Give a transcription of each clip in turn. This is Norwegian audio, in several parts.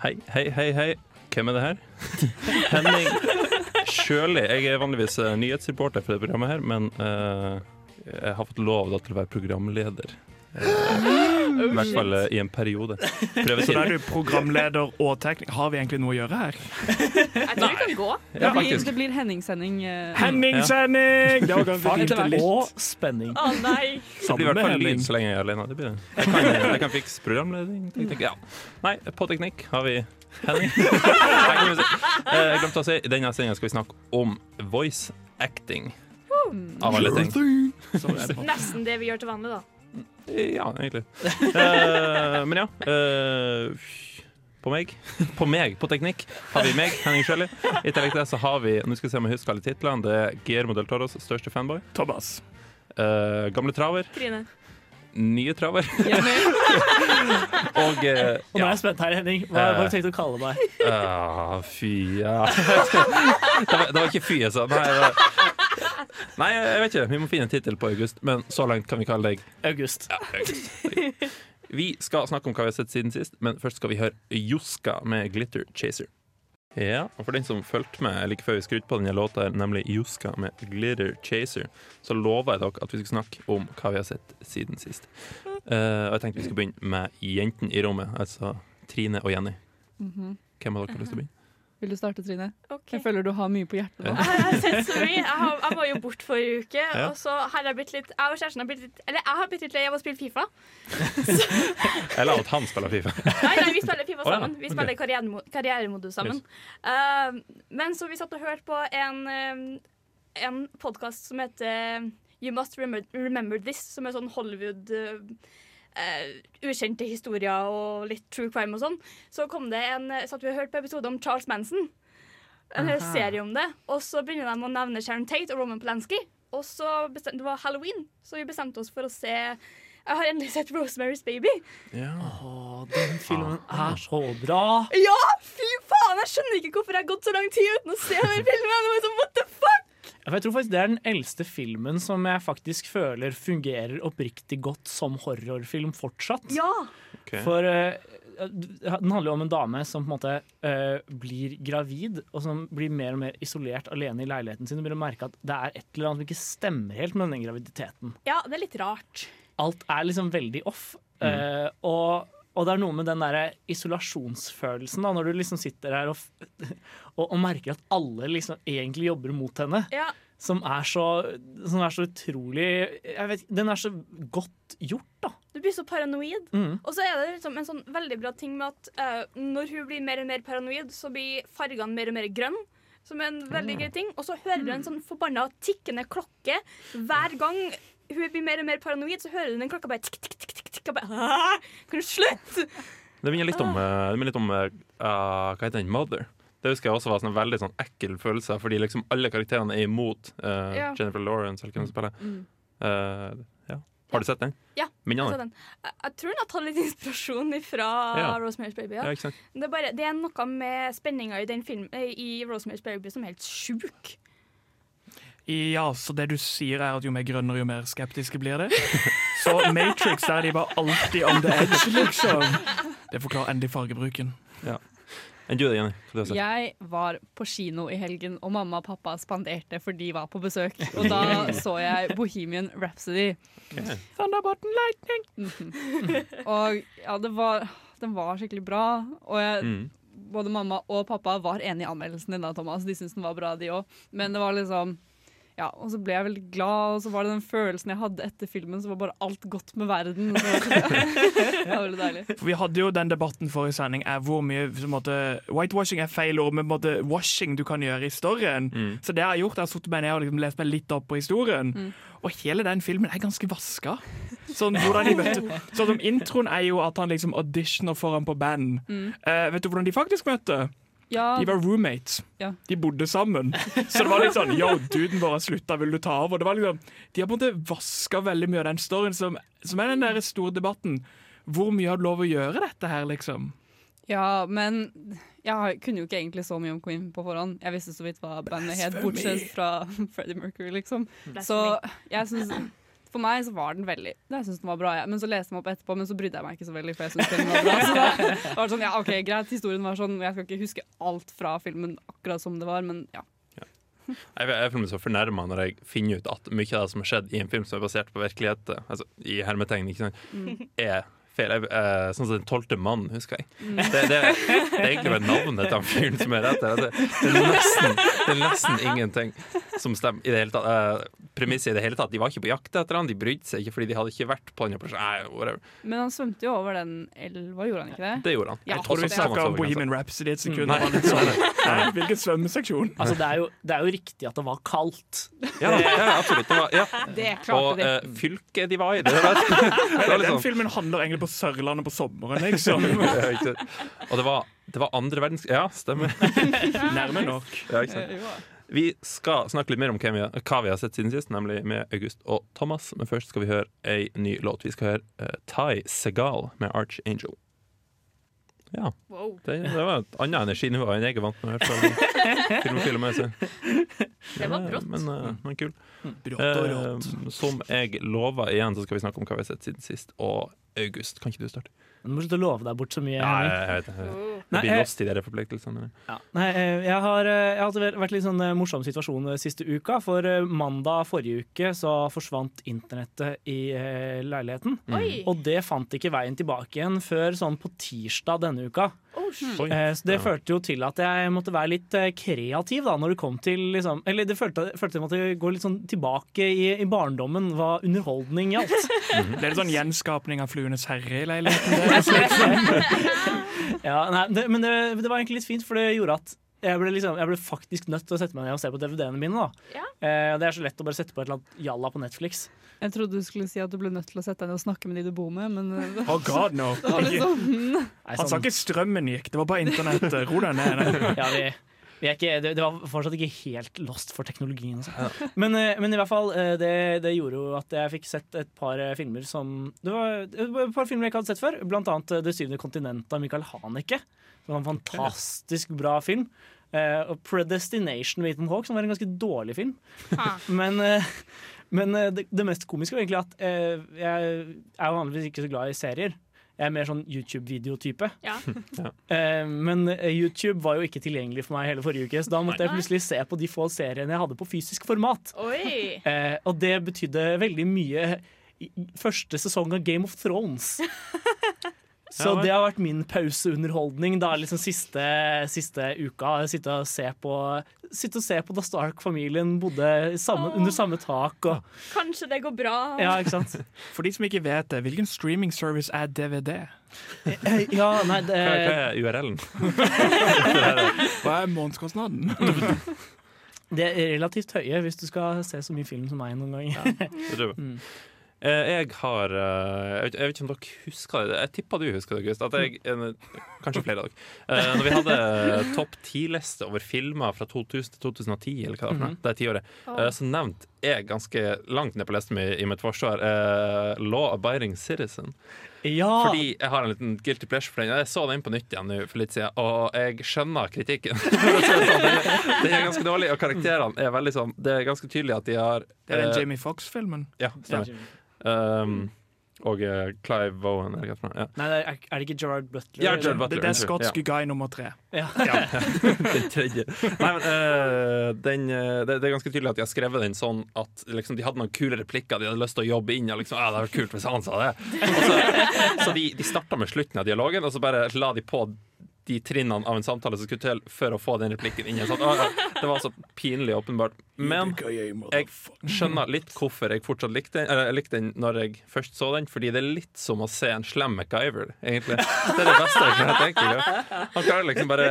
Hei, hei, hei, hei. Hvem er det her? Henning Sjøli. Jeg er vanligvis eh, nyhetsreporter for det programmet her, men uh, jeg har fått lov til å være programleder. Eh, I hvert fall eh, i en periode. Så da er du programleder og tekniker. Har vi egentlig noe å gjøre her? Jeg tror vi kan gå. Det Ja, blir, det blir Henning-sending. eh, Henningssending! Det var ganske fint og spenning. Å nei. Det blir i hvert fall lyd så lenge jeg er alene. Det blir det. Jeg kan, jeg kan fikse programleding. Teknikk. Ja. Nei, på teknikk har vi Henning. Eh, Jeg glemte å si, I denne sendinga skal vi snakke om voice acting. Av alle ting. Det. Nesten det vi gjør til vanlig, da. Ja, egentlig. Uh, men ja. Uh, på meg, på meg, på teknikk, har vi meg, Henning Sjøli. I tillegg til det så har vi Nå skal vi se om jeg husker alle titlene. Det er Guillermo del Toros største fanboy. Thomas. Uh, gamle traver. Trine. Nye traver. Og eh, Og nå er jeg spent her, Henning. Hva, hva har du tenkt å kalle meg? Uh, fy, ja. det, var, det var ikke fy jeg sa. Nei, det var... Nei, jeg vet ikke. Vi må finne en tittel på August, men så langt kan vi kalle deg August. ja, August. Vi skal snakke om hva vi har sett siden sist, men først skal vi høre Joska med Glitter Chaser. Ja, og for den som fulgte med like før vi skrudde på denne låta, her, nemlig Joska med Glitter Chaser, så lover jeg dere at vi skal snakke om hva vi har sett siden sist. Uh, og jeg tenkte vi skal begynne med jentene i rommet, altså Trine og Jenny. Mhm. Hvem av dere har lyst til å begynne? Vil du starte, Trine? Okay. Jeg føler du har mye på hjertet nå. Jeg mye. Jeg, har, jeg var jo bort forrige uke, Ja. og så har jeg blitt litt Jeg og kjæresten har blitt litt Eller jeg har blitt litt lei av å spille Fifa. Eller at han spiller Fifa. Nei, nei, vi spiller Fifa sammen. Vi spiller karrieremo karrieremodus sammen. Uh, men så vi satt og hørte på en, en podkast som heter You Must Remember, Remember This, som er sånn Hollywood uh, uh, ukjente historier og litt true crime og sånn. Så kom det en satt vi og hørte på episode om Charles Manson. En hel Aha. serie om det. Og så begynner de å nevne Sharon Tate og Roman Polanski. Og så bestemte, Det var halloween, så vi bestemte oss for å se Jeg har endelig sett Rosemary's Baby. Ja. Den filmen er så bra. Ja, fy faen! Jeg skjønner ikke hvorfor jeg har gått så lang tid uten å se den filmen. Det var sånn, what the fuck? Ja, for Jeg tror faktisk Det er den eldste filmen som jeg faktisk føler fungerer oppriktig godt som horrorfilm fortsatt. Ja. Okay. For uh, den handler jo om en dame som på en måte uh, blir gravid, og som blir mer og mer isolert alene i leiligheten sin. Og begynner å merke at det er et eller annet som ikke stemmer helt med den graviditeten. ja, det er litt rart. Alt er liksom veldig off. eh, og, og det er noe med den der isolasjonsfølelsen da, når du liksom sitter her og, og, og merker at alle liksom egentlig jobber mot henne. Ja, Som er så, som er så utrolig vet, Den er så godt gjort, da. Du blir så paranoid. Mm. Og så er det liksom en sånn veldig bra ting med at uh, når hun blir mer og mer paranoid, så blir fargene mer og mer grønne. Som er en veldig gøy ting. Og så hører du en sånn forbanna tikkende klokke hver gang hun blir mer og mer paranoid. Så hører hun den klokka bare tikk, tikk, tikk, tikk, tikk, og bare «Ah, Kan du slutte? Det minner litt om, eh, det litt om ah, Hva heter den? Mother. Det husker jeg også var sånn veldig sånn ekkel følelse, fordi liksom alle karakterene er imot uh, Ja. Jennifer Lawrence. Eller hvem som spiller. Mm. uh, ja. Har du sett den? Ja, Jeg, har den? den. Jeg, jeg tror den har tatt litt inspirasjon fra Ja. Rosemary's Baby. Ja. Det, er bare, det er noe med spenninga i, den film, i Rosemary's Baby som er helt sjuk. Ja, så det du sier er at jo mer grønnere, jo mer skeptiske blir det? Så Matrix der er de bare alltid on the edge, liksom. Det forklarer endelig fargebruken. Enn du Jenny? Jeg var på kino i helgen, og mamma og pappa spanderte for de var på besøk. Og da så jeg Bohemian Rhapsody. Thunderbolt and lightning. Mhm. Og ja, det var, den var skikkelig bra. Og jeg, Mm. både mamma og pappa var enig i anmeldelsen din, da, Thomas. De syntes den var bra, de òg. Men det var liksom ja, og så ble jeg veldig glad, og så var det den følelsen jeg hadde etter filmen, så var bare alt godt med verden. Så, det var veldig deilig. For Vi hadde jo den debatten forrige sending er hvor mye måte, Whitewashing er feil ord, men på en måte, washing du kan gjøre i storyen. Mm. Så det jeg har gjort, er å sitte meg ned og liksom lest meg litt opp på historien. Mm. Og hele den filmen er ganske vaska. Sånn, hvordan de møtte Sånn som Introen er jo at han liksom auditioner foran på band. Mm. Uh, vet du hvordan de faktisk møtte? Ja, De var roommates. Ja. De bodde sammen. Så det var litt sånn Yo, duden vår har slutta, vil du ta over? Det var liksom, de har på en måte vaska veldig mye av den storyen som, som er den der store debatten. Hvor mye har du lov å gjøre dette her, liksom? ja, men jeg kunne jo ikke egentlig så mye om Queen på forhånd. Jeg visste så vidt hva bandet het, bortsett fra Freddie Mercury, liksom. Så jeg synes, for meg så var den veldig Jeg syns den var bra, jeg. Men så leste jeg meg opp etterpå, men så brydde jeg meg ikke så veldig. For jeg synes filmen var bra Så da var det sånn, ja ok, greit, historien var sånn Jeg skal ikke huske alt fra filmen akkurat som det var, men ja. Jeg, jeg meg så fornærma når jeg finner ut at mye av det som har skjedd i en film som er basert på virkelighet, altså i hermetegn, ikke sant, Mm. er feil. Jeg, eh, sånn som Den tolvte mann, husker jeg. Det, det, det er egentlig bare navnet til han fyren som er rett. Det, det, er nesten, det er nesten ingenting som stemmer i det hele tatt. uh, Premisset i det hele tatt. De var ikke på jakt etter han, de brydde seg ikke fordi de hadde ikke vært på den operasjonen. Men han svømte jo over den elva, gjorde han ikke det? Det gjorde han. Ja, Jeg tror vi det- snakka om Bohemian Rhapsody et sekund. Nei. Det sånn, Hvilken svømmeseksjon? Altså, det, er jo, det er jo riktig at det var kaldt. Ja, ja, absolutt. Det var, ja. Det klarte Og de. eh, fylket de var i. Det var, det var Den liksom, filmen handler egentlig på Sørlandet på sommeren, liksom. Ja, ikke sant. Og det var, det var andre verdenskrig Ja, stemmer. Nærme nok. Ja, ikke sant. Vi skal snakke litt mer om hva vi har sett siden sist, nemlig med August og Thomas. Men først skal vi høre ei ny låt. Vi skal høre uh, Ty Segal med Archangel. Ja, Wow. det, det var et annet energinivå enn jeg er vant med. Det var brått. Men, eh, men kul. Brått og rått. Eh, som jeg lova igjen, så skal vi snakke om hva vi har sett siden sist. Og August, kan ikke du starte? Du må slutte å love deg bort så mye. Ja, jeg, jeg vet det. Jeg Nei, blir lost i de forpliktelsene. Ja. Nei, eh, jeg har, eh, jeg har vært litt sånn eh, morsom situasjon siste uka. For mandag forrige uke så forsvant internettet i leiligheten. Mm. Og det fant ikke veien tilbake igjen før sånn på tirsdag denne uka. Oh, Eh, Så det Ja. førte jo til at jeg måtte være litt eh, kreativ da når det kom til liksom, Eller det følte, følte jeg måtte gå litt sånn tilbake i, i barndommen hva underholdning gjaldt. Det er litt sånn gjenskapning av Fluenes herre i leiligheten. liksom. Ja, nei, det, men det, det var egentlig litt fint, for det gjorde at jeg ble, liksom, jeg ble faktisk nødt til å sette meg ned og se på DVD-ene mine. da Ja. eh, Det er så lett å bare sette på et eller annet jalla på Netflix. Jeg trodde du skulle si at du ble nødt til å sette deg ned og snakke med de du bor med, men eh, Oh god, no. sånn Han sa sånn- ikke strømmen gikk, det var bare internettet. Ro deg ned. ja, vi, ikke, det, det var fortsatt ikke helt lost for teknologien. Ja. Men, eh, men i hvert fall, eh, det, det gjorde jo at jeg fikk sett et par eh, filmer som Det var et par filmer jeg ikke hadde sett før, blant annet Det syvende kontinentet av Michael Haneke. Som var en fantastisk bra film. Eh, og Predestination med Ethan Hawke, som var en ganske dårlig film. Ha. Men, men det, det mest komiske var egentlig at eh, jeg er vanligvis ikke så glad i serier. Jeg er mer sånn YouTube-videotype. Ja. Eh, men eh, YouTube var jo ikke tilgjengelig for meg hele forrige uke, så da måtte jeg plutselig se på de få seriene jeg hadde på fysisk format. Oi. Eh, og det betydde veldig mye i første sesong av Game of Thrones. Så det har vært min pauseunderholdning da liksom siste, siste uka. Sitte og se på, sitte og se på da Stark-familien bodde samme, Åh. under samme tak. Og, Kanskje det går bra. ja, ikke sant? For de som ikke vet det, hvilken streaming service er DVD? Eh, Ja, nei, det, Hva, hva er URL-en? Hva er månedskostnaden? det er relativt høye hvis du skal se så mye film som meg noen ganger. Mm. Eh, Jeg har eh, jeg vet, jeg vet ikke om dere husker det. Jeg tippa du husker det, August. At jeg, kanskje flere av dere. Eh, Når vi hadde topp ti-liste over filmer fra 2000 til 2010, eller hva det var noe, det er tiåret, eh, så nevnte jeg ganske langt ned på listen min i mitt forsvar eh, Law Abiding Citizen. Ja, Fordi jeg har en liten guilty pleasure for den. Jeg så den på nytt igjen nå for litt siden, og jeg skjønner kritikken. Si det sånn, er- ganske dårlig, og karakterene er veldig sånn Det er ganske tydelig at de har Det er den Jamie Fox-filmen. Ja, stemmer. Um, og eh, Clive Owen, eller hva det er. Ja. Nei, er, er det ikke Gerard Butler? Ja. Gerard Butler. Det, det er unnskyld. skotske guy nummer tre. Ja. den tredje. Nei, men uh, den, eh, det, det er ganske tydelig at de har skrevet den sånn at liksom, de hadde noen kule replikker de hadde lyst til å jobbe inn. Og liksom, ah, det hadde vært kult hvis han sa det. Så, så de, de starta med slutten av dialogen, og så bare la de på de trinnene av en samtale som skulle til for å få den replikken inn. Sånn? Det var så pinlig åpenbart. Men jeg skjønner litt hvorfor jeg fortsatt likte den, eller jeg likte den når jeg først så den, fordi det er litt som å se en slem MacGyver, egentlig. Det er det beste jeg kan tenke. Han klarer liksom bare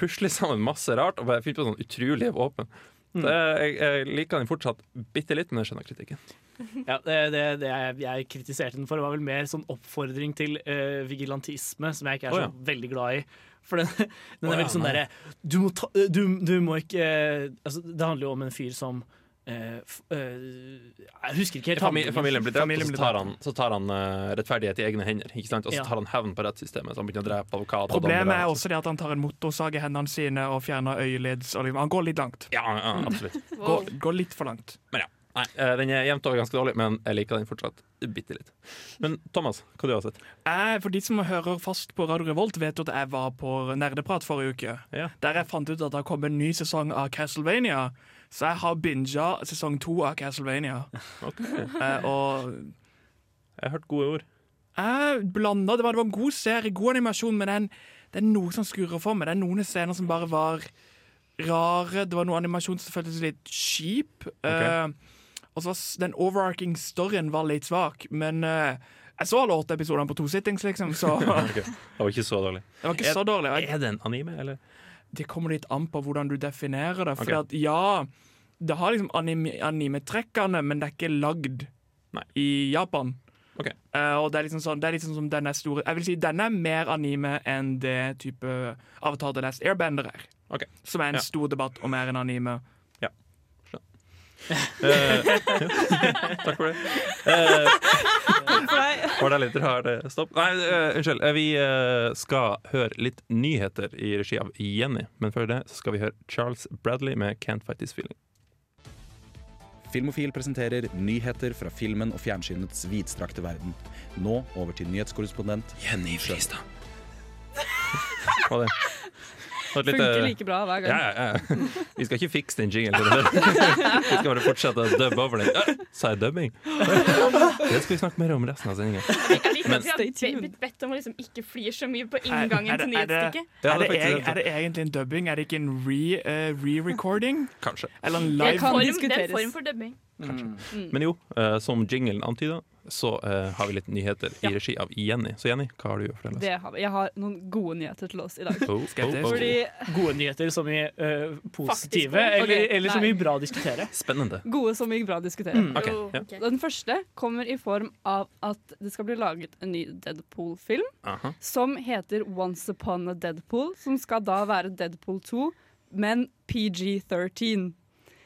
pusle sammen masse rart og bare finne på sånn utrolige våpen. Så jeg, jeg liker den fortsatt bitte litt, men jeg skjønner kritikken. Ja, det, det, det jeg, jeg kritiserte den for, var vel mer sånn oppfordring til uh, vigilantisme, som jeg ikke er så så ja. veldig glad i. For den, den er ja, veldig sånn derre du, du, du må ikke uh, altså, Det handler jo om en fyr som eh, f, eh, Jeg husker ikke helt Fami familien blir drept, Familien og blir så tar han, så tar han uh, rettferdighet i egne hender. Ikke sant? Og så Ja. tar han hevn på rettssystemet. Så han begynner å drepe advokater. og Problemet er også det at han tar en motorsag i hendene sine og fjerner øyelids. og Han går litt langt. Ja, ja, absolutt. Går, går litt for langt. Nei, eh, Den er jevnt over ganske dårlig, men jeg liker den fortsatt bitte litt. Men Thomas, hva du har sett? Jeg, for de som hører fast på Radio Revolt, vet jo at jeg var på Nerdeprat forrige uke. Ja. Der jeg fant ut at det har kommet en ny sesong av Castlevania. Så jeg har binga sesong to av Castlevania. Ok. Eh, og Jeg har hørt gode ord. jeg blanda. Det var, det var en god serie, god animasjon, men den, det er noe som skurrer for meg. Det er noen scener som bare var rare. Det var noe animasjon som føltes litt kjip. Eh, og så var den overarching storyen var litt svak, men eh, jeg så alle åtte episodene på to sittings, liksom, så okay. Det var ikke så dårlig. det var ikke så dårlig. Jeg- Er det en anime, eller? Det kommer litt an på hvordan du definerer det. For okay. at ja, det har liksom anime- anime-trekkene, men det er ikke lagd Nei. i Japan. Ok. Uh, og det er liksom sånn, det er liksom som den er store Jeg vil si denne er mer anime enn det type Avatar The Last Airbender er. Ok. Som er en Ja. stor debatt og mer enn anime. Eh, takk for det. Eh, var det litt rar eh, stopp? Nei, eh, unnskyld. Eh, vi eh, skal høre litt nyheter i regi av Jenny, men før det så skal vi høre Charles Bradley med 'Can't Fight This Feeling'. Filmofil presenterer nyheter fra filmen og fjernsynets vidstrakte verden. Nå over til nyhetskorrespondent Jenny Fristad. Var det? Det Funker lite... like bra hver gang. Ja, ja, ja. Vi skal ikke fikse den jinglen. Vi skal bare fortsette å dubbe over den. Sa jeg dubbing? Det skal vi snakke mer om resten av sendingen. Jeg liker at vi har blitt bedt om å liksom ikke fly så mye på Er- inngangen er det- til er nyhetsstykket. Er, det det, er er det egentlig en dubbing? Er det ikke en re, eh, re-recording? Kanskje. Eller en Det er, live? kan form, det er en form for dubbing. Men jo, uh, som jinglen antyda, så uh, har vi litt nyheter i regi av Jenny. Så Jenny, hva har du å fortelle oss? Det har vi. Jeg har noen gode nyheter til oss i dag. Oh, oh, oh. Fordi Gode nyheter som i uh, positive, gode. eller, eller som i bra å diskutere. Spennende. Gode som i bra å diskutere. Mm. Ok, Oh, ja. Den første kommer i form av at det skal bli laget en ny Deadpool-film som heter Once Upon a Deadpool, som skal da være Deadpool 2, men PG-13.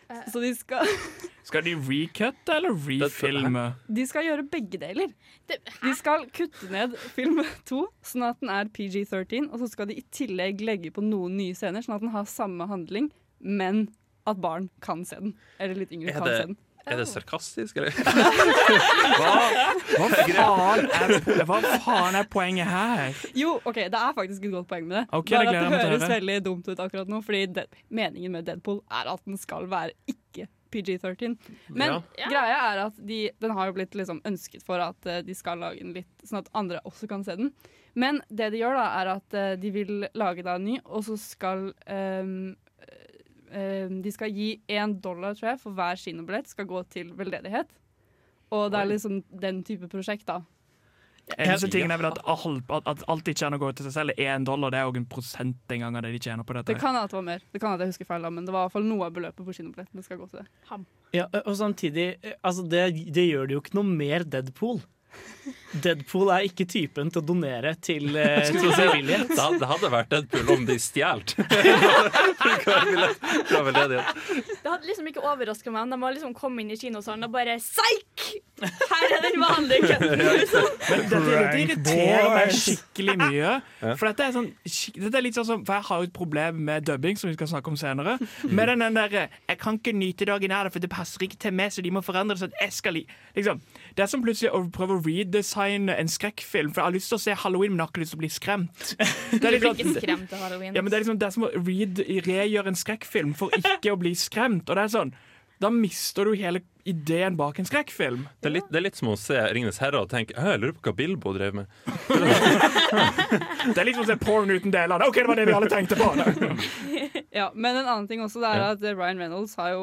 Eh. Så de skal, Skal de recutte eller refilme? de skal gjøre begge deler. De skal kutte ned film 2, sånn at den er PG-13, og så skal de i tillegg legge på noen nye scener, sånn at den har samme handling, men at barn kan se den. Eller litt yngre kan se den. Er det sarkastisk, eller? Hva, hva, faen er, hva faen er poenget her? Jo, ok, det er faktisk et godt poeng med det. Okay, Bare det at det høres veldig dumt ut akkurat nå, fordi det, meningen med Deadpool er at den skal være ikke PG-13. Men Ja. Greia er at de, den har jo blitt liksom ønsket for at eh, de skal lage den litt, sånn at andre også kan se den. Men det de gjør da, er at eh, de vil lage da en ny, og så skal ehm, De skal gi én dollar, tror jeg, for hver kinobillett skal gå til veldedighet. Og det er liksom den type prosjekt, da. Eneste tingen er vel at, alt- at, alt de tjener går til seg selv. Én dollar det er jo en prosent en gang av det de tjener på dette. Det kan at det var mer. Det kan at jeg husker feil, men det var i hvert fall noe av beløpet på kinobilletten. Det skal gå til det. Ja, og samtidig, altså det, det gjør det jo ikke noe mer Deadpool. Deadpool er ikke typen til å donere til, eh, til frivillighet. Det det hadde vært Deadpool om de stjal. Det hadde liksom ikke overraska meg om de hadde liksom kommet inn i kinosalen og bare Psyk! Her er den vanlige kødden! Liksom. Dette, dette irriterer meg skikkelig mye. For dette er, sånn, dette er litt sånn som For jeg har jo et problem med dubbing, som vi skal snakke om senere. Med den, den derre 'Jeg kan ikke nyte dagen her, for det passer ikke til meg, så de må forandre det sånn jeg skal li liksom, Det er som plutselig å prøve å redesigne en skrekkfilm, for jeg har lyst til å se Halloween, men jeg har ikke lyst til å bli skremt. Det er Du blir ikke skremt av halloween. ja, men det er liksom det er som å read, regjøre en skrekkfilm for ikke å bli skremt. Og det er sånn Da mister du hele ideen bak en skrekkfilm. Det er, litt, det er litt som å se 'Ringenes herre' og tenke jeg lurer på hva Bilbo drev med. Det er litt som å se porn uten deler. OK, det var det vi alle tenkte på. Ja, men en annen ting også det er at Ryan Reynolds har jo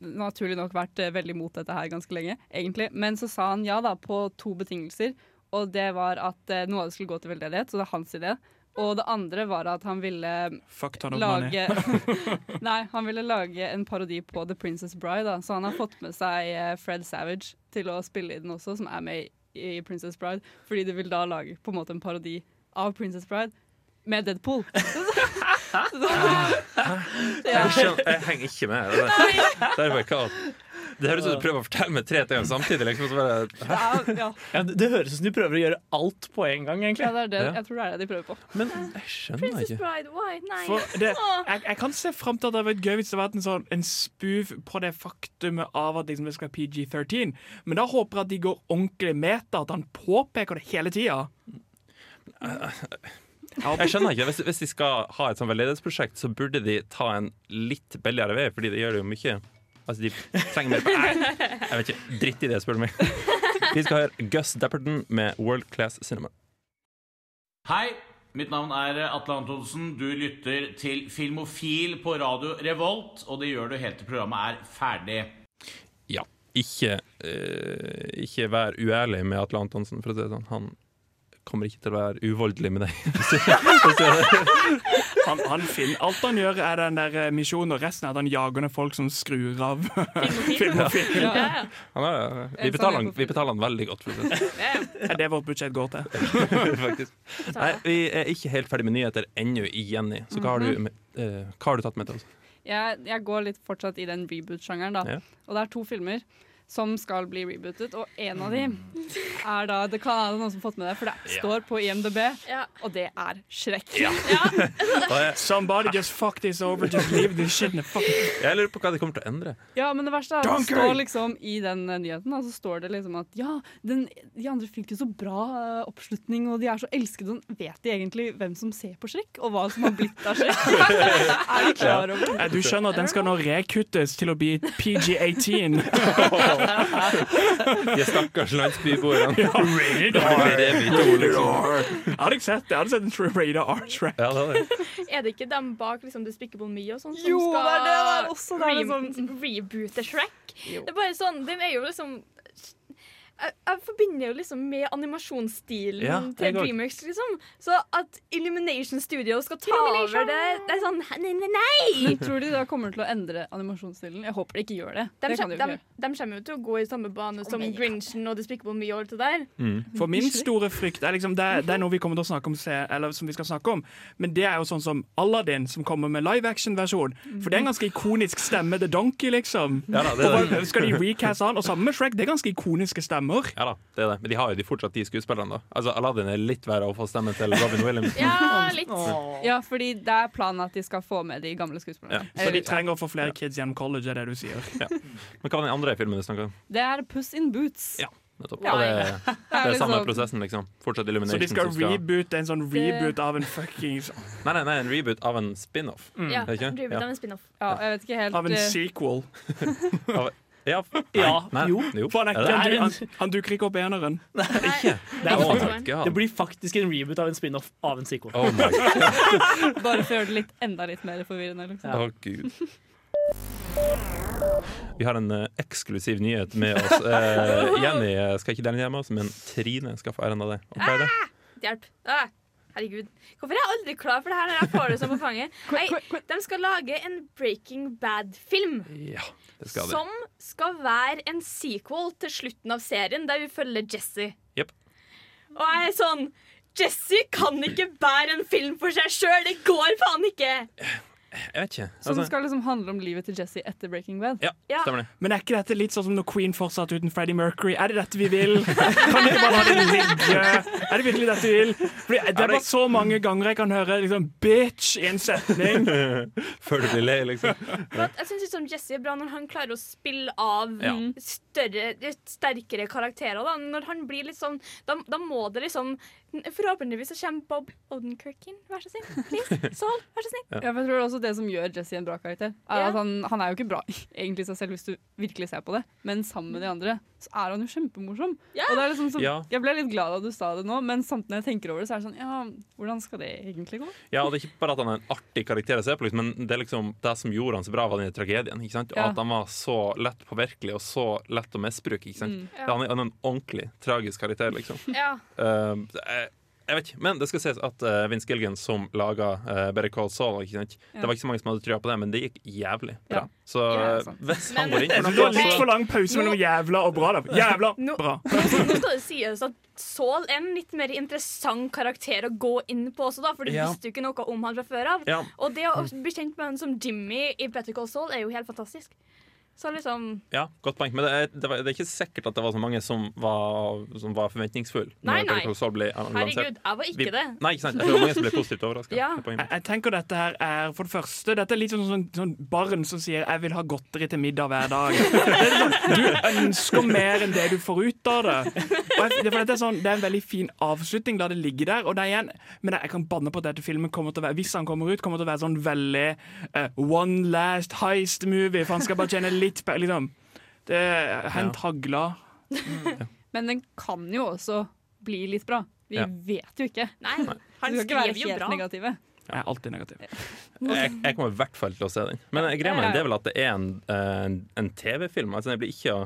naturlig nok vært eh, veldig mot dette her ganske lenge, egentlig. Men så sa han ja da, på to betingelser. Og det var at eh, noe av det skulle gå til veldedighet, så det er hans idé. Og det andre var at han ville Fuck ton of lage Nei, han ville lage en parodi på The Princess Bride, da. så han har fått med seg eh, Fred Savage til å spille i den også, som er med i Princess Bride, fordi de vil da lage på en måte en parodi av Princess Bride med Deadpool. Jeg, skjønner, jeg henger ikke med. Det, det, er det høres ut som du prøver å fortelle meg tre ting samtidig. Liksom, så bare, Det er, ja. Ja, det, det høres ut som de prøver å gjøre alt på en gang, ja, egentlig. det er det. Ja. Jeg tror det er det de prøver på. men jeg skjønner Princess ikke. Bride, why? Nei. For det, jeg, jeg kan se frem til at det hadde vært gøy hvis det hadde vært en, sånn, en spoof på det faktumet av at liksom, det skal være PG-13. Men da håper jeg at de går ordentlig meta, at han påpeker det hele tida. Jeg skjønner ikke, hvis, hvis de skal ha et sånn veldedighetsprosjekt, så burde de ta en litt billigere vei, fordi det gjør det jo mye. Altså, de trenger mer Nei, jeg vet ikke. Dritt i det, spør du meg. Vi skal høre Gus Dapperton med World Class Cinema. Hei, mitt navn er Atle Antonsen. Du lytter til Filmofil på radio Revolt, og det gjør du helt til programmet er ferdig. Ja. Ikke, uh, ikke vær uærlig med Atle Antonsen, for å si det sånn. Han kommer ikke til å være uvoldelig med deg. Han, han finner, alt han gjør, er den der eh, misjonen, og resten er at han jager ned folk som skrur av filmofil. Ja, ja. Han vi, betaler, han- vi betaler han veldig godt, for det Ja, ja. Det er det vårt budsjett går til. Nei, vi er ikke helt ferdig med nyheter ennå i Jenny, så hva har du, med, eh, hva har du tatt med til oss? Jeg, jeg går litt fortsatt i den reboot-sjangeren, da. Ja. Og det er to filmer som skal bli rebootet, og en av dem er da Det kan være noen som har fått med det, for det Ja. står på IMDb, Ja. og det er Shrek. Somebody just fuck this over, just leave this shit in the fuck Jeg, jeg lurer på hva de kommer til å endre. Ja, men det verste er at det står liksom i den eh, nyheten Da, så står det liksom at ja, den, de andre fikk jo så bra eh, oppslutning, og de er så elskede. og Vet de egentlig hvem som ser på Shrek, og hva som har blitt av Shrek? er de klar over det? Eh, Du skjønner at den skal nå rekuttes til å bli PG-18. De stakkars landsbyboerne. Rated Det er vi to, liksom. Jeg hadde ikke sett det. Jeg hadde sett en true Radar R-track. Ja, det er det. Er det ikke dem bak liksom, Despicable Me og sånn som Jo, skal det er det der også, det er re liksom- reboote Shrek? Jo. Det er bare sånn, Den er jo liksom jeg, jeg forbinder jo liksom med animasjonsstilen Ja, til. Dreamworks. liksom Så at Illumination Studio skal ta over det Det er sånn Nei, nei, nei! Tror du da kommer til å endre animasjonsstilen? Jeg håper de ikke gjør det. De, det kan de de, de kommer jo til å gå i samme bane som Grinchen og Despicable Me og alt det der. For min store frykt er liksom det, det er noe vi kommer til å snakke om, se, eller som vi skal snakke om. Men det er jo sånn som Aladdin, som kommer med live action-versjon. For det er en ganske ikonisk stemme. The Donkey, liksom. Ja da, det er det. Skal de recast han? Og sammen med Shrek, det er ganske ikoniske stemmer. Ja da, det er det. Men de har jo de fortsatt de skuespillerne, da. Altså, Aladdin er litt verre å få stemmen til Robin Williams. Ja, litt. Ja, fordi det er planen at de skal få med de gamle skuespillerne. Ja. Så de trenger å få flere kids gjennom college, er det du sier. Men hva var den andre filmen du snakka om? Det er Puss in Boots. Ja. Nettopp. Ja. Og det, det er liksom- samme prosessen, liksom. Fortsatt Så de skal skal reboote en sånn reboot av en fucking Nei, nei, nei, en reboot av en spin-off. Ja, Det er? Reboot Ja. av en spin-off. Ja, jeg vet ikke helt Av en eh, sequel. Ja, Ja, nei, jo. jo. For han, er ikke, det? han, er en- han, han dukker ikke opp i eneren. Ikke? Det er faktisk. Det blir faktisk en reboot av en spin-off av en sequel. Oh my god. Bare for å gjøre det litt, enda litt mer forvirrende. Liksom. Å, gud. Vi har en eh, eksklusiv nyhet med oss. Eh, Jenny eh, skal ikke dele den med oss, men Trine skal få æren av det. Og hva er det? Hjelp. Ah, herregud. Hvorfor er jeg aldri klar for det her når jeg får det sånn på fanget? Nei, de skal lage en Breaking Bad-film. Ja, det skal de. Som skal være en sequel til slutten av serien, der vi følger Jesse. Yep. Og jeg er sånn Jesse kan ikke bære en film for seg sjøl! Det går faen ikke! Jeg vet ikke. Så det Altså, skal liksom handle om livet til Jesse etter Breaking Bad. ja, Ja. stemmer det. Men er ikke dette litt sånn som når Queen fortsatte uten Freddie Mercury? Er det dette vi vil? Kan vi bare la det ligge? Er det virkelig dette vi vil? Fordi det er bare så mange ganger jeg kan høre liksom 'bitch' i en setning. Før du blir lei, liksom. Jeg syns liksom Jesse er bra når han klarer å spille av Ja. større, sterkere karakterer. Da. Når han blir litt sånn da, da må det liksom Forhåpentligvis så kommer Bob Odenkirk inn. Vær så snill. Please. Saul, vær så snill. Ja, jeg tror også Det det som gjør Jesse en bra karakter. Er Ja. at han, han er jo ikke bra egentlig seg selv hvis du virkelig ser på det, men sammen med de andre så er han jo kjempemorsom. Ja. Og det er liksom så, Jeg ble litt glad da du sa det nå, men samtidig når jeg tenker over det, så er det sånn Ja, hvordan skal det egentlig gå? Ja, og det er ikke bare at han er en artig karakter å se på, liksom, men det er liksom det som gjorde han så bra, var den tragedien. Ikke sant? Og Ja. At han var så lett påvirkelig og så lett å misbruke. Ikke sant? Mm. Han, er, han er en ordentlig tragisk karakter, liksom. Ja. Eh, jeg, vet ikke, Men det skal sies at uh, Vince Gilgan, som laga uh, Better Call Saul ikke sant? Ja. Det var ikke så mange som hadde trua på det, men det gikk jævlig bra. Ja. Så Ja, eh, hvis Men- han går inn det var litt for lang pause mellom jævla og bra. da Jævla Nå- bra. Nå skal det sies at Saul er en litt mer interessant karakter å gå inn på også, da, for du Ja. visste jo ikke noe om han fra før av. ja, Og det å bli kjent med han som Jimmy i Better Call Saul er jo helt fantastisk. Så liksom ja, godt poeng. Men det er, det, var, det er ikke sikkert at det var så mange som var, som var forventningsfulle Nei, nei. Herregud, jeg var ikke Vi- det. Nei, ikke sant? Jeg tror det var mange som ble positivt overraska. Ja. Jeg, jeg tenker dette her er for det første Dette er litt sånn, sånn, sånn barn som sier 'jeg vil ha godteri til middag hver dag'. Det er sånn, du ønsker mer enn det du får ut av det. Og jeg, det, for dette er sånn, det er en veldig fin avslutning, la det ligge der. Og det er igjen, men jeg kan banne på at dette filmen kommer til å være Hvis han kommer ut, kommer til å være sånn veldig uh, one last heist movie. For han skal bare tjene litt penger. liksom. Det hent ja. hagla. Men den kan jo også bli litt bra. Vi Ja. vet jo ikke. Nei, han skal ikke være skriver jo helt bra. negative. Jeg er alltid negativ. Jeg, jeg kommer i hvert fall til å se den. Men greia med den det er vel at det er en, eh, en, en TV-film. Altså Den blir ikke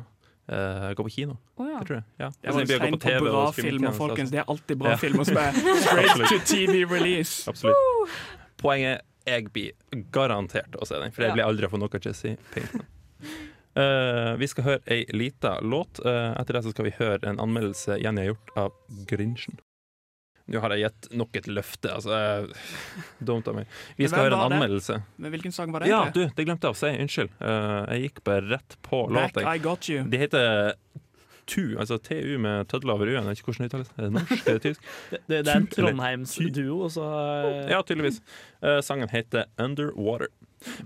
eh, gå på kino. Oh, ja. Jeg tror det. Ja. jeg var på på TV bra og filmer, folkens. altså. Det er alltid bra Ja. filmer som er straight to TV release. Absolutt. Poenget er jeg blir garantert å se den, for jeg Ja. blir aldri å få noe Jesse Pinkman. Uh, vi skal høre ei lita låt. Uh, etter det så skal vi høre en anmeldelse Jenny har gjort av Grinchen. Nå har jeg gitt nok et løfte, altså. eh, Dumt av meg. Vi skal høre en det? anmeldelse. Men hvilken sang var det? Ja, du, det glemte jeg å si. Unnskyld. Uh, jeg gikk bare rett på Back. I Got You. De heter TU, altså TU med tødler over u-en. Jeg vet ikke hvordan det uttales. Er det norsk? Er tysk? Det, det, det er en Trondheims-duo, og så eh, Ja, tydeligvis. Uh, sangen heter Underwater.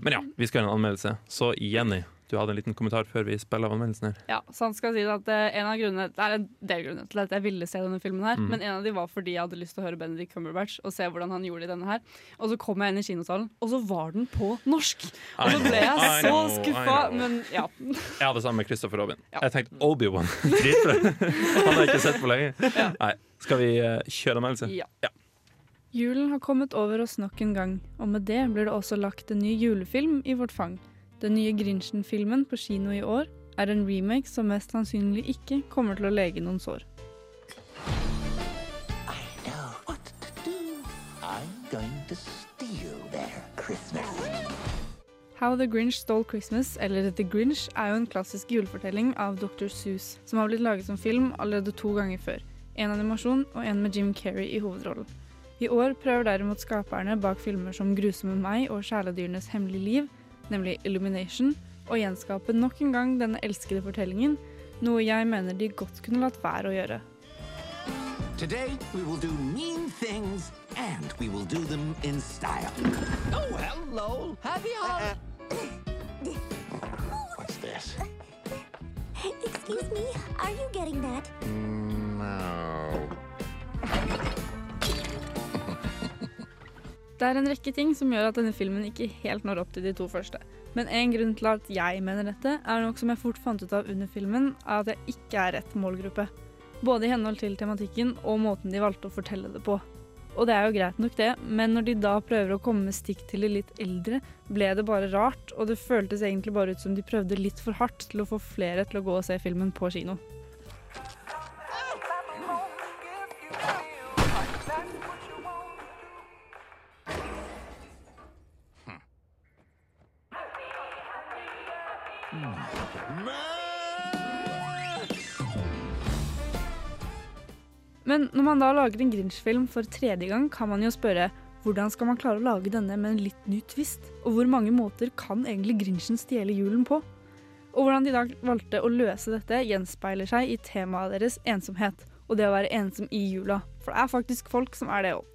Men ja, vi skal høre en anmeldelse. Så Jenny, du hadde en liten kommentar før vi spiller av anmeldelsen her. Ja, så han skal si at eh, en av grunnene Det er en del grunner til at jeg ville se denne filmen her, mm. men en av de var fordi jeg hadde lyst til å høre Benedict Cumberbatch og se hvordan han gjorde det i denne her. Og så kom jeg inn i kinosalen, og så var den på norsk! Og så ble jeg så skuffa, men ja. Jeg hadde det samme med Christopher Robin. Ja. Jeg tenkte Obi-Wan. Dritbra. Han har jeg ikke sett på lenge. Nei, skal vi eh, kjøre anmeldelse? Ja. Ja. Julen har kommet over oss nok en gang, og med det blir det også lagt en ny julefilm i vårt fang. Den nye Grinchen-filmen på kino i år er en remake som mest sannsynlig ikke kommer til å lege noen sår. How the Grinch Stole Christmas, eller The Grinch, er jo en klassisk julefortelling av Dr. Seuss, som har blitt laget som film allerede to ganger før. En animasjon og en med Jim Carrey i hovedrollen. I år prøver derimot skaperne bak filmer som Grusomme meg og Kjæledyrenes hemmelige liv, nemlig Illumination, og gjenskape nok en gang denne elskede fortellingen, noe jeg mener de godt kunne latt være å gjøre. Today, we will do mean things, and we will do them in style. Oh, hello. Happy holidays. What's this? Excuse me, are you getting that? No. Det er en rekke ting som gjør at denne filmen ikke helt når opp til de to første. Men en grunn til at jeg mener dette, er noe som jeg fort fant ut av under filmen, er at jeg ikke er rett målgruppe. Både i henhold til tematikken og måten de valgte å fortelle det på. Og det er jo greit nok det, men når de da prøver å komme med stikk til de litt eldre, ble det bare rart, og det føltes egentlig bare ut som de prøvde litt for hardt til å få flere til å gå og se filmen på kino. Man da lager en Grinch-film for tredje gang, kan man jo spørre hvordan skal man klare å lage denne med en litt ny twist? Og hvor mange måter kan egentlig Grinchen stjele julen på? Og hvordan de da valgte å løse dette, gjenspeiler seg i temaet deres ensomhet. Og det å være ensom i jula. For det er faktisk folk som er det òg.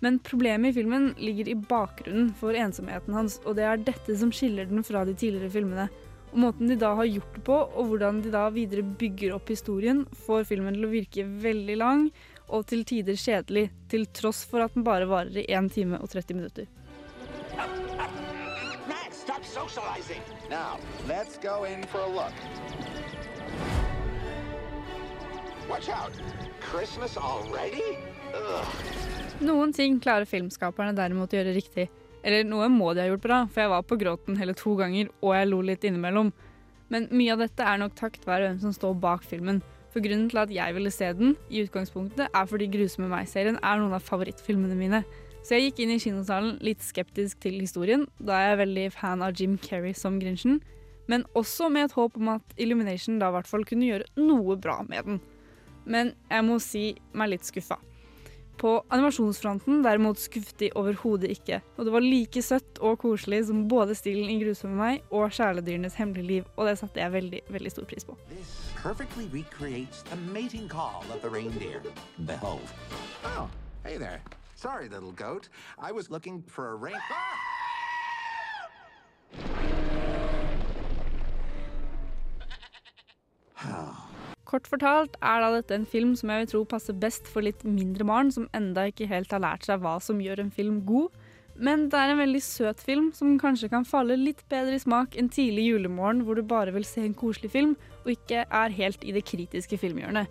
Men problemet i filmen ligger i bakgrunnen for ensomheten hans, og det er dette som skiller den fra de tidligere filmene. Og måten de da har gjort det på, og hvordan de da videre bygger opp historien, får filmen til å virke veldig lang og til tider kjedelig, til tross for at den bare varer i 1 time og 30 minutter. stop socializing. Now, let's go in for a look. Watch out. Christmas already? Ugh. Noen ting klarer filmskaperne derimot å gjøre riktig. Eller noe må de ha gjort bra, for jeg var på gråten hele to ganger, og jeg lo litt innimellom. Men mye av dette er nok takket være hvem som står bak filmen. For grunnen til at jeg ville se den, i utgangspunktet, er fordi Grusomme meg-serien er noen av favorittfilmene mine. Så jeg gikk inn i kinosalen litt skeptisk til historien, da jeg er veldig fan av Jim Carrey som Grinchen, men også med et håp om at Illumination da i hvert fall kunne gjøre noe bra med den. Men jeg må si meg litt skuffa. På animasjonsfronten derimot skuffet de overhodet ikke, og det var like søtt og koselig som både stilen i 'Grusomme meg' og 'Kjæledyrenes hemmelige liv', og det satte jeg veldig, veldig stor pris på. This perfectly recreates the mating call of the reindeer. Behold. Oh, hey there. Sorry, little goat. I was looking for a rain. Kort fortalt er da dette en film som jeg vil tro passer best for litt mindre barn som enda ikke helt har lært seg hva som gjør en film god. Men det er en veldig søt film som kanskje kan falle litt bedre i smak en tidlig julemorgen hvor du bare vil se en koselig film og ikke er helt i det kritiske filmhjørnet.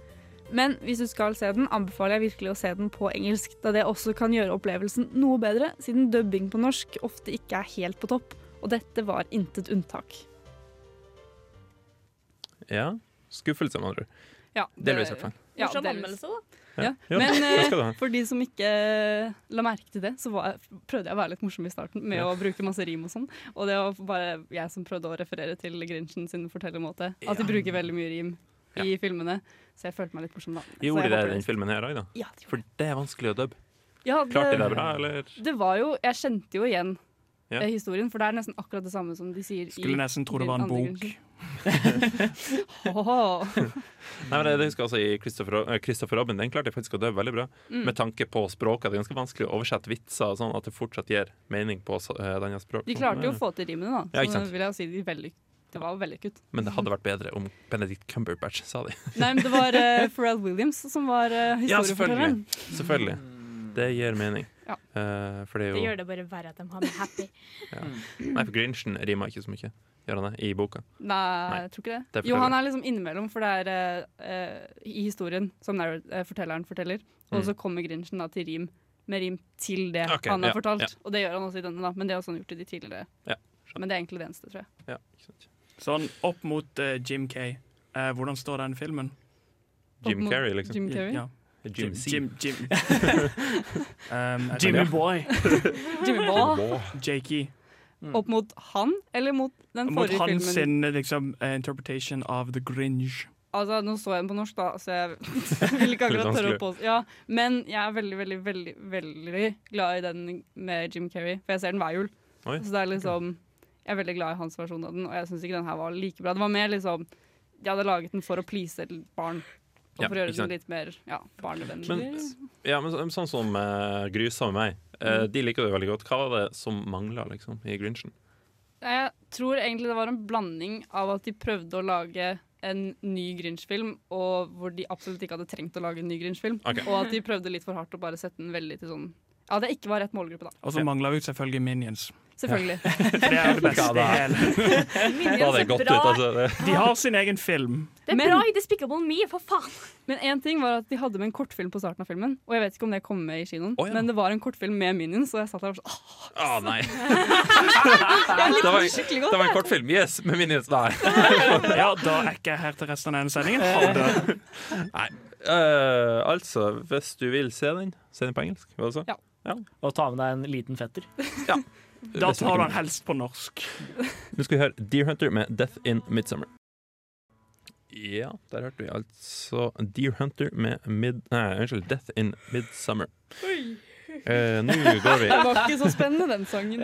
Men hvis du skal se den, anbefaler jeg virkelig å se den på engelsk, da det også kan gjøre opplevelsen noe bedre, siden dubbing på norsk ofte ikke er helt på topp, og dette var intet unntak. Ja. Skuffelse, med andre ord. Ja, Delvis, i hvert fall. Morsom anmeldelse, da. Ja. Ja, Men det eh, for de som ikke eh, la merke til det, så var, prøvde jeg å være litt morsom i starten med Ja. å bruke masse rim og sånn. Og det var bare jeg som prøvde å referere til Grinchen sin fortellermåte. At de bruker veldig mye rim i filmene. Så jeg følte meg litt morsom da. Gjorde det i den filmen her òg, da? Ja, For det er vanskelig å dubbe. Ja, Klarte de det bra, eller? Det var jo Jeg kjente jo igjen Ja. eh, historien, for det er nesten akkurat det samme som de sier Skulle nesten tro det var en bok. Grinchen. Åh. Nei, men det, det husker jeg også i Christopher, eh, Christopher Robin. Den klarte jeg faktisk å dø veldig bra. Mm. Med tanke på språket. Det er ganske vanskelig å oversette vitser og sånn at det fortsatt gir mening på denne eh, et annet språk. De klarte jo å få til rimene, da. Ja, ikke Så vil jeg si de veldig, det var vellykket. Men det hadde vært bedre om Benedict Cumberbatch sa de. Nei, men det var uh, Pharrell Williams som var uh, Ja, selvfølgelig. selvfølgelig. Det gir mening. Ja. Uh, for det er Det gjør det bare verre at de har det happy. ja. Nei, for Grinchen rimer ikke så mye. Gjør han det? I boka. Nei, Nei, jeg tror ikke det. det jo, han er liksom innimellom, for det er eh, i historien som narr- eh, fortelleren forteller. Og Mm. så kommer Grinchen da til rim med rim til det okay, han har ja, fortalt. ja. Og det gjør han også i denne, da. Men det er han gjort i de tidligere. Ja, Men det er egentlig det eneste, tror jeg. Ja, ikke sant. Sånn opp mot uh, Jim K. Uh, hvordan står den filmen? Jim Carrey, liksom. Jim Carrey? Ja. Jim C. Jim, Jim. um, Jimmy. Boy. Jimmy Boy. Jakey. Opp mot han, eller mot den Mot forrige filmen? filmen? hans liksom, eh, interpretation of The Grinch. Altså, Nå så jeg den på norsk, da, så jeg vil ikke akkurat tørre å påstå ja, Men jeg er veldig, veldig, veldig veldig glad i den med Jim Carrey, for jeg ser den hver jul. Oi, Så det er liksom Jeg er veldig glad i hans versjon av den, og jeg syns ikke den her var like bra. Det var mer liksom De hadde laget den for å please barn. Og Ja, for å gjøre det litt mer ja, barnevennlig. Ja, men så- sånn som uh, Grysa med meg, uh, Mm. de liker det veldig godt. Hva var det som mangla liksom, i Grinchen? Jeg tror egentlig det var en blanding av at de prøvde å lage en ny Grinch-film, og hvor de absolutt ikke hadde trengt å lage en ny Grinch-film. Okay. Og at de prøvde litt for hardt å bare sette den veldig til sånn Ja, det ikke var rett målgruppe, da. Og så mangla vi selvfølgelig Minions. Selvfølgelig. For det er det beste i hele. Da er det gått ut, altså, De har sin egen film. Det er Men- bra i Despicable Me, for faen! Men én ting var at de hadde med en kortfilm på starten av filmen. Og jeg vet ikke om det kom med i kinoen, oh, ja. men det var en kortfilm med Minions, og jeg satt der og sånn åh, Å nei! Det, var, en, det var en kortfilm. Yes, med Minions. Nei. Ja, da er ikke jeg her til resten av denne sendingen. Ha det. nei. Uh, altså, hvis du vil se den, se den på engelsk. Hva sa du? Ja. Og ta med deg en liten fetter. Da tar han helst på norsk. Nå skal vi høre Deer Hunter med 'Death in Midsummer'. Ja, der hørte vi altså Deer Hunter med mid... Nei, unnskyld, 'Death in Midsummer'. Eh, Nå går vi Det var ikke så spennende, den sangen.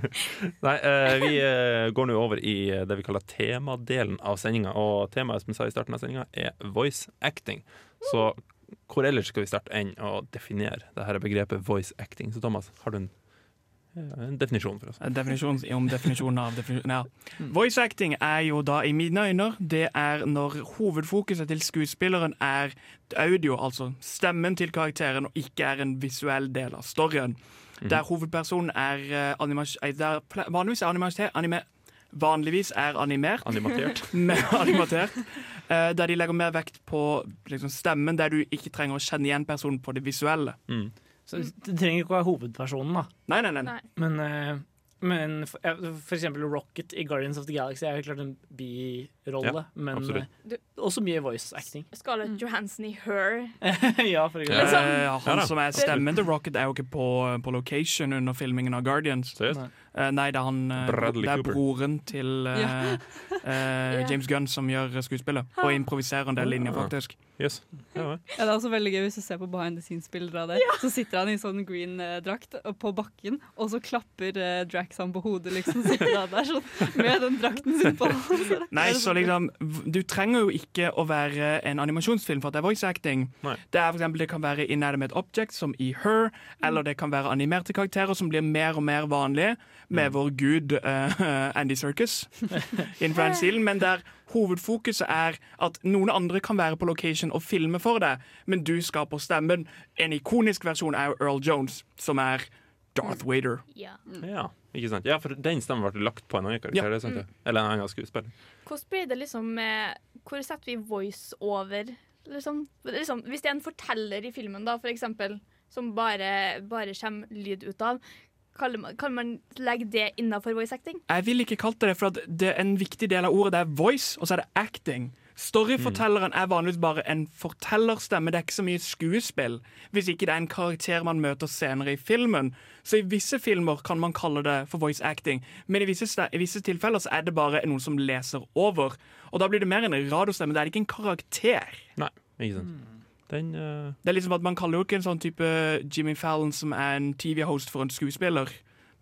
Nei, eh, vi eh, går nå over i eh, det vi kaller temadelen av sendinga. Og temaet som jeg sa i starten av sendinga, er voice acting. Så hvor ellers skal vi starte enn å definere det her begrepet voice acting? Så Thomas, har du en En definisjon for oss. En definisjon om definisjonen av definisjonen. Ja. Voice acting er jo da, i mine øyne, det er når hovedfokuset til skuespilleren er audio, altså stemmen til karakteren, og ikke er en visuell del av storyen. Der hovedpersonen er eh, animas- eh, der vanligvis er animasjon... anime, vanligvis er animert. Animatert. Animatert. eh, der de legger mer vekt på liksom, stemmen, der du ikke trenger å kjenne igjen personen på det visuelle. Mm. Så det trenger ikke å være hovedpersonen, da. Nei, nei, nei. Nei. Men, uh, men for, for eksempel Rocket i Guardians of the Galaxy er jo klart en birolle, Ja, men absolutt. Du- også mye voice acting. Scarlett Johansson i Her. ja, for eksempel. ja, han Ja da. som er stemmen til Rocket, er jo ikke på, på location under filmingen av Guardians. Seriøst? Nei. Eh, nei, det er, han, eh, Bradley det er broren til uh, Ja. eh, James Gunn som gjør skuespillet. Og improviserer en del linjer, faktisk. Yes. Ja, det er også veldig gøy hvis du ser på behind the scenes-bilder av det. Så sitter han i sånn green drakt på bakken, og så klapper uh, Drax han på hodet, liksom. Sitter han der sånn med den drakten sin på. Nei, så så- liksom Du trenger jo ikke å være en animasjonsfilm for at det er voice acting. Nei. Det er for eksempel, det kan være inanimate object, som i Her, eller det kan være animerte karakterer som blir mer og mer vanlige, med vår gud uh, Andy Circus in France Hill, men der hovedfokuset er at noen andre kan være på location og filme for deg, men du skaper stemmen. En ikonisk versjon er Earl Jones, som er Darth Vader. Ja. Ja, ikke sant? Ja, for den stemmen ble lagt på en annen karakter. Ja. Det sant, ja. Eller en annen skuespiller. Hvordan blir det liksom med Hvor setter vi voice over? Liksom, liksom, hvis det er en forteller i filmen, da, for eksempel, som bare, bare kommer lyd ut av, kan man, legge det innafor voice acting? Jeg vil ikke kalle det det, for det en viktig del av ordet det er voice, og så er det acting. Storyfortelleren er vanligvis bare en fortellerstemme, det er ikke så mye skuespill. Hvis ikke det er en karakter man møter senere i filmen. Så i visse filmer kan man kalle det for voice acting, men i visse, i visse tilfeller så er det bare noen som leser over. Og da blir det mer en radiostemme, det er ikke en karakter. Nei, ikke sant. Den uh... Det er liksom at Man kaller jo ikke en sånn type Jimmy Fallon som er en TV-host for en skuespiller.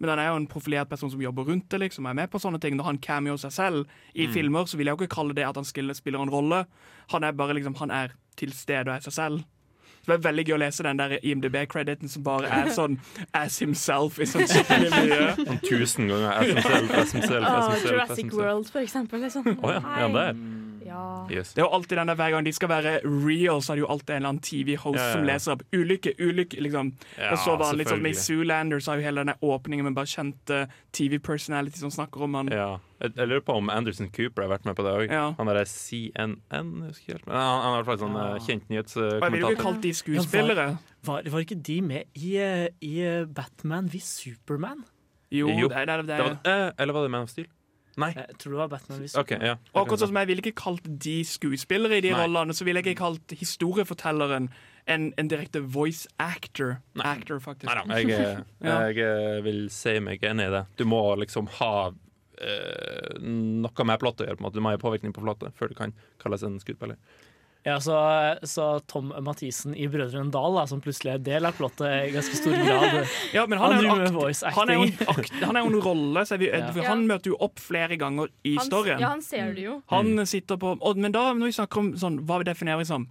Men han er jo en profilert person som jobber rundt det, liksom, er med på sånne ting. Når han cameo seg selv i filmer, så vil jeg jo ikke kalle det at han spiller, en rolle. Han er bare liksom, han er til stede og er seg selv. Så det er veldig gøy å lese den der IMDb-crediten som bare er sånn as himself i sånn skikkelig mye. sånn tusen ganger as himself, as himself, as himself, as Jurassic himself. World, for eksempel. Liksom. Oh, ja, er det der? Ja. Yes. Det er jo alltid den der Hver gang de skal være real, så er det jo alltid en eller annen TV-host Ja, ja, ja. som leser opp ulykke, ulykke. liksom. Ja, og så var det litt sånn med. Zoolander, så har jo hele denne åpningen med bare kjente TV-personality som snakker om han. Ja. Jeg, jeg lurer på om Anderson Cooper har vært med på det òg. Ja. Han derre CNN, jeg husker. Men han, han er i hvert fall sånn ja. kjent nyhetskommentator. jeg ville du kalt de skuespillere. Var, var ikke de med i, eh, i eh, Batman Vi Superman? Jo, Jo, det det, det. Det var, eh, eller var det Man of Steel? Nei. Jeg tror det var Batman v Okay, ja. Og akkurat sånn som jeg ville ikke kalt de skuespillere i de Nei. rollene, så ville jeg ikke kalt historiefortelleren en, en direkte voice actor. Nei. Actor, faktisk. Nei jeg, eh, jeg eh, vil si meg enig i det. Du må liksom ha eh, noe med plottet å gjøre. Du må ha påvirkning på plottet før du kan kalles en skuespiller. Ja, så, så Tom Mathisen i Brødrene Dal, da, som plutselig er del av plottet i ganske stor grad Ja, men han, Han er han er jo en, akt, han er jo en rolle, så vi, Ja. for han møter jo opp flere ganger i Han, storyen. ja, han ser det jo. Han sitter på og, Men da, når vi snakker om sånn, hva vi definerer som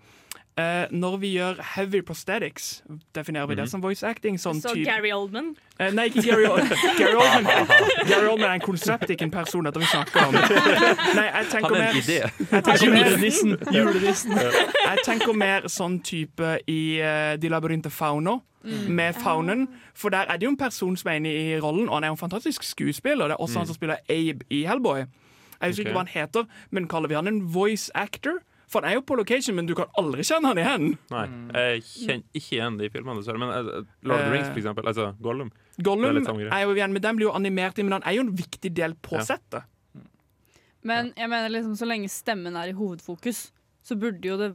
eh, Når vi gjør heavy prosthetics, definerer vi det som voice acting? Sånn Så typ, Gary Oldman. eh, Nei, ikke Gary, Ol- Gary Oldman. Gary Oldman er en konsept, ikke en person, dette vi snakker om. Nei, jeg tenker Han er mer en idé. jeg tenker mer, Julenissen! Julenissen. jeg tenker mer sånn type i uh, De labyrinte fauno. Med faunen. For der er det jo en person som er inne i rollen, og han er jo en fantastisk skuespiller. Det er også han som spiller Abe i Hellboy. Jeg husker okay. ikke hva han heter, men kaller vi han en voice actor? For han er jo på location, men du kan aldri kjenne han igjen. Nei, jeg kjenner ikke igjen de filmene, dessverre. Men eh, Lord of the Rings, for eksempel. Altså Gollum. Er Gollum er jo igjen, men den blir jo animert inn, men han er jo en viktig del på Ja. settet. Men jeg mener liksom, så lenge stemmen er i hovedfokus, så burde jo det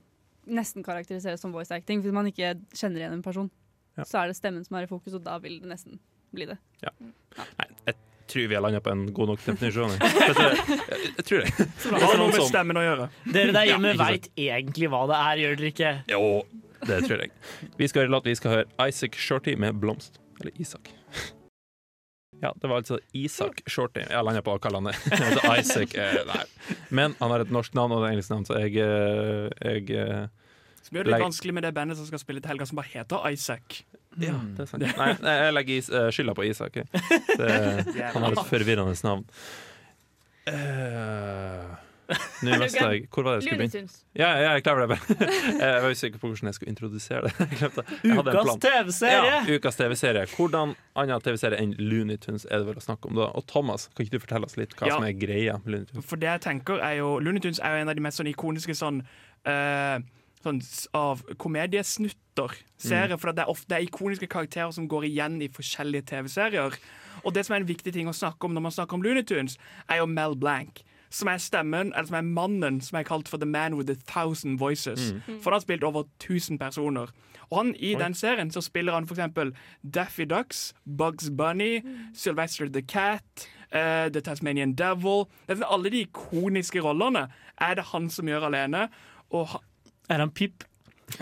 nesten karakteriseres som voice acting. Hvis man ikke kjenner igjen en person, Ja. så er det stemmen som er i fokus, og da vil det nesten bli det. Ja. Nei, jeg tror vi har landa på en god nok definisjon. jeg. Jeg, jeg tror det. Det har noe med stemmen å gjøre. Dere der hjemme Ja, veit egentlig hva det er, gjør dere ikke? Jo, det tror jeg. Vi skal høre. Vi skal høre Isaac Shorty med 'Blomst'. Eller Isak. Ja, det var altså Isak Shorty. Jeg landa på å kalle han det. Altså Isaac eh, Nei. Men han har et norsk navn og et engelsk navn, så jeg, eh, jeg eh, Så blir det litt vanskelig med det bandet som skal spille til helga, som bare heter Isaac. Ja, det er sant. Nei, jeg legger is, eh, skylda på Isak. Okay? Han har et forvirrende navn. Uh, Nå visste jeg Hvor var det jeg skulle begynne? Ja, ja, jeg klarer det. Jeg var usikker på hvordan jeg skulle introdusere det. Jeg det. Jeg hadde en Ukas. TV-serie! Ja, ukas TV-serie. Hvordan annen TV-serie enn Looney Tunes er det vel å snakke om da? Og Thomas, kan ikke du fortelle oss litt hva Ja. som er greia med Looney Tunes? For det jeg tenker er jo Looney Tunes er jo en av de mest sånn ikoniske sånn, eh, sånn av komediesnutter. Serier, For det er ofte det er ikoniske karakterer som går igjen i forskjellige TV-serier. Og det som er en viktig ting å snakke om når man snakker om Looney Tunes, er jo Mel Blanc. Som er stemmen, eller som er mannen som er kalt for The Man with a Thousand Voices. For han har spilt over 1000 personer. Og han, i den serien så spiller han for eksempel Daffy Ducks, Bugs Bunny, Sylvester the Cat, uh, The Tasmanian Devil. Det er sånn alle de ikoniske rollene er det han som gjør alene. Og Er han Pip?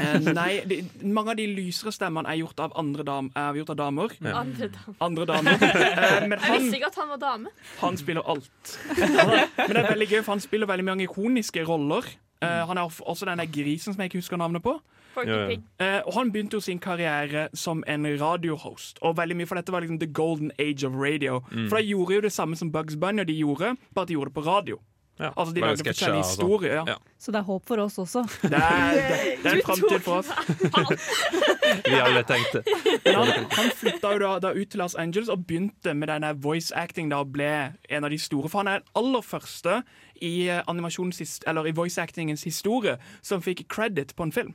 eh, nei, de, mange av de lysere stemmene er gjort av andre dam, er gjort av damer. Andre dam. Andre damer. Eh, men Jeg visste ikke at han var dame. han spiller alt. Men det er veldig gøy, for han spiller veldig mange ikoniske roller. Eh, han er også den der grisen som jeg ikke husker navnet på. Porky Ja, ja. Pig. Eh, og han begynte jo sin karriere som en radiohost. Og veldig mye for dette var liksom the golden age of radio. For da gjorde jo det samme som Bugs Bunny og de gjorde, bare at de gjorde det på radio. Ja, Altså de lager forskjellige sånn. historier. Ja. Ja. Så det er håp for oss også. Det, er, det, det er en framtid for oss. Vi alle tenkte. Han, han flytta jo da, da ut til Los Angeles og begynte med denne voice acting da og ble en av de store. For han er den aller første i, eh, eller i voice actingens historie som fikk credit på en film.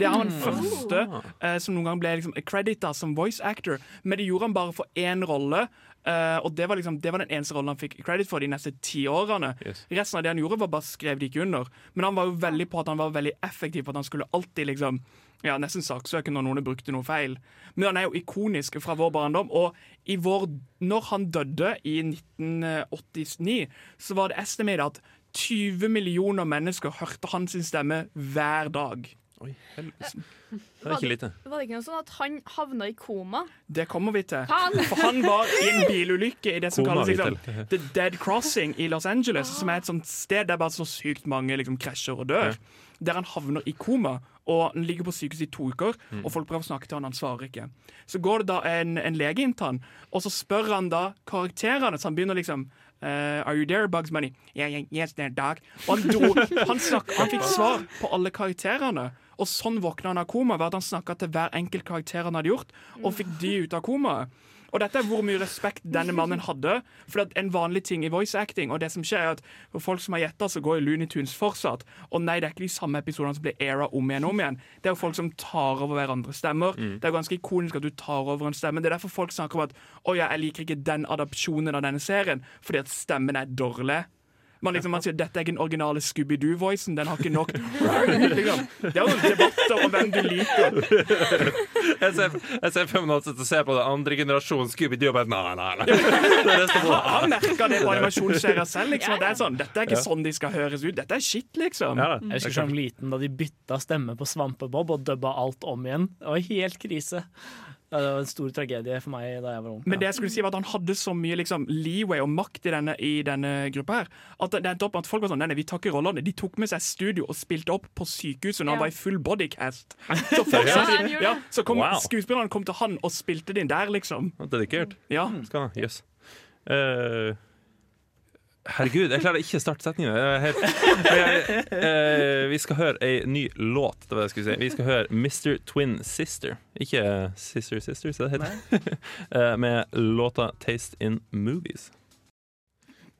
Det er han første eh, som noen gang ble liksom, credita som voice actor, men det gjorde han bare for én rolle. Eh, og det var, liksom, det var den eneste rollen han fikk credit for de neste ti årene. Yes. Resten av det han gjorde, var bare skrev de ikke under. Men han var jo veldig på at han var veldig effektiv, for at han skulle alltid liksom ja, nesten saksøke når noen brukte noe feil. Men han er jo ikonisk fra vår barndom. Og i vår, når han døde i 1989, så var det estimert at 20 millioner mennesker hørte hans stemme hver dag. Oi, helvete. Det er ikke lite. Var det ikke noe sånn at han havna i koma? Det kommer vi til. Han. For han var i en bilulykke i det som Koma kalles liksom. The Dead Crossing i Los Angeles, som er et sånt sted der bare så sykt mange liksom, krasjer og dør. Der han havner i koma, og han ligger på sykehus i to uker, og folk prøver å snakke til han, han svarer ikke. Så går det da en, en lege inn til han, og så spør han da karakterene, så han begynner liksom Uh, Are you there, Bugs Bunny? Yeah, yeah, yes, there, dog. Og han, dro, han, snakk, han fikk svar på alle karakterene. Og sånn våkna han av koma, ved at han snakka til hver enkelt karakter han hadde gjort, og fikk de ut av komaet. Og dette er hvor mye respekt denne mannen hadde. For at en vanlig ting i voice acting, og det som skjer er at for folk som har gjetta, så går jo Looney Tunes fortsatt. Og nei, det er ikke de samme episodene som blir era om igjen og om igjen. Det er jo folk som tar over hverandres stemmer. Det er jo ganske ikonisk at du tar over en stemme. Det er derfor folk snakker om at å ja, jeg liker ikke den adopsjonen av denne serien, fordi at stemmen er dårlig. Man, liksom, man sier dette er ikke den originale Scooby-Doo-voicen. Den har ikke nok liksom. Det er jo debatter om hvem du liker. Jeg ser, jeg ser fem minutter til å se på det andre generasjon Scooby-Doo og bare nei, nei, nei. Er Jeg har merka det på animasjonsserien selv. Liksom, det er sånn, Dette er ikke sånn de skal høres ut. Dette er shit, liksom. Ja. Jeg husker som liten da de bytta stemme på Svampebob og dubba alt om igjen. Det var helt krise. Ja, Det var en stor tragedie for meg da jeg var ung. Men det jeg skulle si var at han hadde så mye liksom, leeway og makt i denne, i denne gruppa her. At det endte opp at folk var sånn Nei, vi tar ikke rollene. De tok med seg studio og spilte opp på sykehuset når han var i full bodycast. Så, folk, Ja, ja, så kom, Wow. skuespillerne kom til han og spilte det inn der, liksom. Dedikert. Ja. Skal han? Jøss. Eh, herregud, jeg klarer ikke å starte setningen. Eh, vi skal høre ei ny låt. Det var det jeg skulle si. Vi skal høre Mr. Twin Sister. Ikke Sister Sister, så det heter. Eh, med låta 'Taste in Movies'.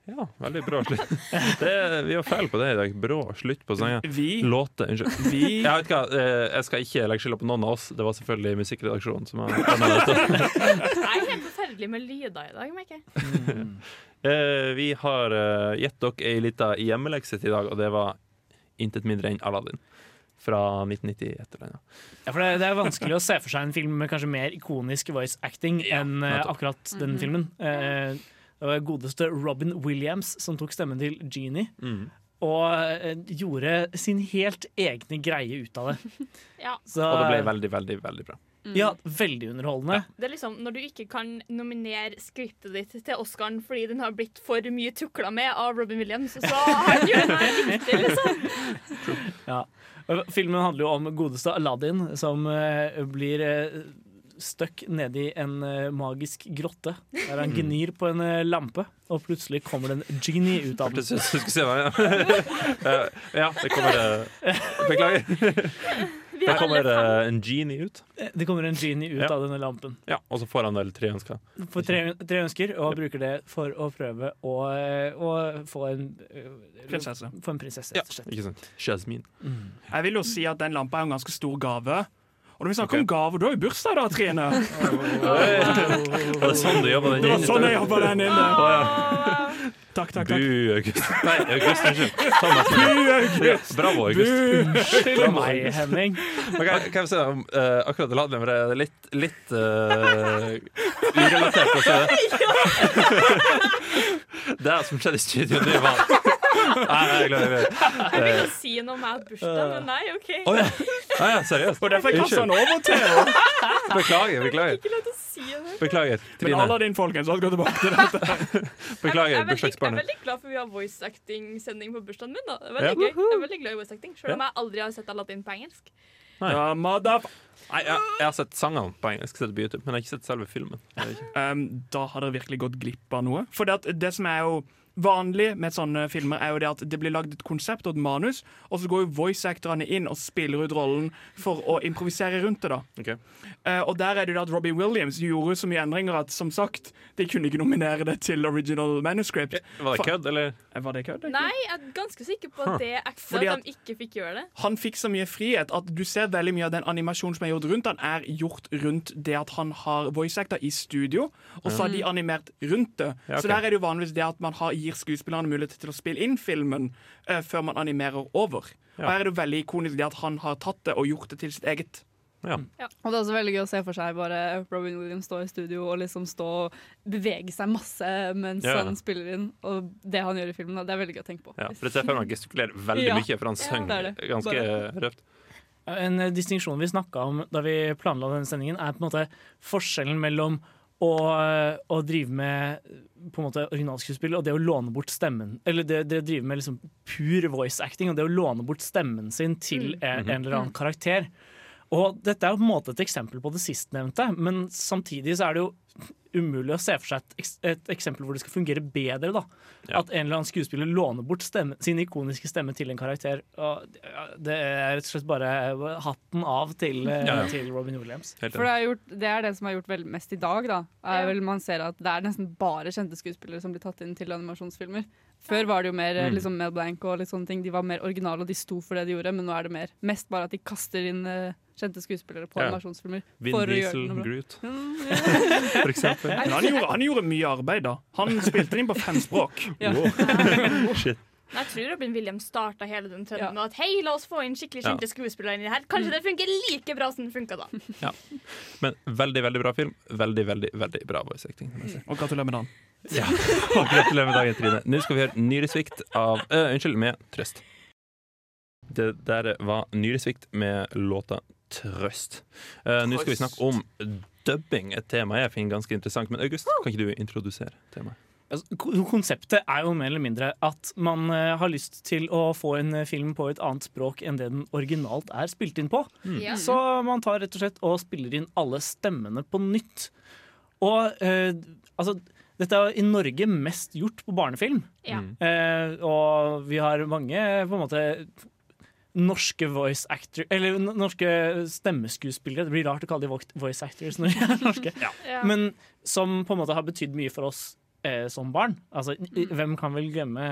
Ja, veldig bra slutt. Det, vi var feil på det i dag. Brå slutt på sangen. Vi, Låte, unnskyld. vi Jeg vet hva, eh, jeg skal ikke legge skylda på noen av oss. Det var selvfølgelig musikkredaksjonen som har det. Jeg er helt forferdelig med lyder i dag, merker jeg. Eh, vi har eh, gitt dere ei lita hjemmelekse til i dag, og det var intet mindre enn Aladdin. Fra 1990 et eller annet. Ja, for det, det er vanskelig å se for seg en film med kanskje mer ikonisk voice acting enn eh, akkurat den filmen. Eh, det var godeste Robin Williams som tok stemmen til Genie. Og eh, gjorde sin helt egne greie ut av det. Ja. Så, Og det ble veldig, veldig veldig bra. Ja, veldig underholdende. Det er liksom Når du ikke kan nominere skriptet ditt til Oscaren fordi den har blitt for mye tukla med av Robin Williams, så har du gjort noe riktig, liksom. Ja. Filmen handler jo om godeste Aladdin, som uh, blir uh, stuck nedi en uh, magisk grotte. Der han gnir på en uh, lampe, og plutselig kommer det en genie ut av den. Hørtes ut som du skulle se meg, ja. Eh, ja, det kommer Beklager. Vi Det kommer uh, eh, en genie ut. Det kommer en genie ut Ja. av denne lampen. Ja, Og så får han vel tre ønsker. Får tre, tre ønsker, og bruker det for å prøve å, eh, å få en eh, Prinsesse. Få en prinsesse, rett og slett. ikke sant. Jasmin. Jeg vil jo si at den lampa er en ganske stor gave. Og når vi snakker okay. om gaver, du har jo bursdag da, Trine. Var det sånn du jobba den Det var sånn jeg jobba den inne. Oh, ja. Takk, takk, takk. Bu, August. Nei, August, unnskyld. Thomas. Bu, August. Ja, bravo, August. Unnskyld meg. Henning. Men Kan kan se om uh, akkurat med det litt, litt uh, urelatert å se det? Det som skjedde i studio nå, var Nei, jeg gleder meg. Jeg ville si noe med at bursdag, men nei, OK. Oh, ja. Ah, ja, seriøst. Og derfor kasta han over til Beklager, beklager. Ikke lov til å si det. Beklager, Men alle Aladdin, folkens, la oss gå tilbake til dette. Jeg Beklager, bursdagsbarnet. veldig, jeg er veldig glad for vi har voice acting-sending på bursdagen min. Da. Det er veldig gøy. Jeg er veldig glad i voice acting, Selv om jeg aldri har sett Aladdin på engelsk. Ja, Nei, jeg, jeg har sett sangene på engelsk, sett på YouTube, men jeg har ikke sett selve filmen. Um, da har dere virkelig gått glipp av noe. For det, at det som er jo vanlig med sånne filmer, er jo det at det blir lagd et konsept og et manus, og så går jo voice-actorene inn og spiller ut rollen for å improvisere rundt det. da. okay. Eh, og der er det jo at Robbie Williams gjorde så mye endringer at som sagt, de kunne ikke nominere det til original manuscript. Var det kødd, eller? Eh, Var det kødd? Nei, jeg er ganske sikker på at det er ekte, at at- de ikke fikk gjøre det. Han fikk så mye frihet at du ser veldig mye av den animasjonen som er gjort rundt han, er gjort rundt det at han har voice-actor i studio, og så har de animert rundt det. Ja, okay. Så der er det jo vanligvis det at man har, gir skuespillerne mulighet til å spille inn filmen uh, før man animerer over. Og her er det jo veldig ikonisk det at han har tatt det og gjort det til sitt eget. Ja. Og det er også veldig gøy å se for seg bare Robin Williams stå i studio og liksom stå og bevege seg masse mens Ja. han spiller inn. Og det han gjør i filmen, det er veldig gøy å tenke på. Ja, for det ser for meg han gestikulerer veldig Ja. mye, for han Ja, synger er ganske Bare- røft. En eh, distinksjon vi snakka om da vi planla denne sendingen, er på en måte forskjellen mellom eh, å drive med på en måte originalskuespill og det å låne bort stemmen. Eller det, det å drive med liksom pur voice acting og det å låne bort stemmen sin til Mm. en, en eller annen karakter. Og dette er jo på en måte et eksempel på det sistnevnte, men samtidig så er det jo umulig å se for seg et, et eksempel hvor det skal fungere bedre. da. Ja. At en eller annen skuespiller låner bort stemme, sin ikoniske stemme til en karakter. Og det er rett og slett bare hatten av til, eh, Ja, ja. til Robin Williams. For det er, gjort, det er det som er gjort vel mest i dag, da. Er vel man ser at det er nesten bare kjente skuespillere som blir tatt inn til animasjonsfilmer. Før var det jo mer Mm. liksom Mel Blank og litt sånne ting. De var mer originale og de sto for det de gjorde, men nå er det mer mest bare at de kaster inn uh, kjente skuespillere på Ja. animasjonsfilmer. Vin for å gjøre Diesel. Groot, Mm, for eksempel. Men han gjorde, han gjorde mye arbeid, da. Han spilte inn på fem språk. Ja. Wow. Shit. Men jeg tror Robin Williams starta hele den trenden Ja. med at hei, la oss få inn skikkelig Ja. kjente skuespillere inn i det her. Kanskje det funker like bra som det funka da. Ja. Men veldig, veldig bra film. Veldig, veldig veldig bra voice acting. Mm. Og gratulerer med dagen. Ja. Og gratulerer med dagen, Trine. Nå skal vi høre Nyresvikt av uh, Unnskyld, med Trøst. Det der var Nyresvikt med låta Trøst. Uh, Nå skal vi snakke om dubbing, et tema jeg finner ganske interessant. Men August, kan ikke du introdusere temaet? Altså, konseptet er jo mer eller mindre at man eh, har lyst til å få en eh, film på et annet språk enn det den originalt er spilt inn på. Ja. Så man tar rett og slett og spiller inn alle stemmene på nytt. Og eh, altså dette er i Norge mest gjort på barnefilm. Ja. Mm. Eh, og vi har mange på en måte norske voice actor Eller norske stemmeskuespillere. Det blir rart å kalle de voice actors når de er norske. Ja. Men som på en måte har betydd mye for oss eh, som barn. Altså, i- Hvem kan vel glemme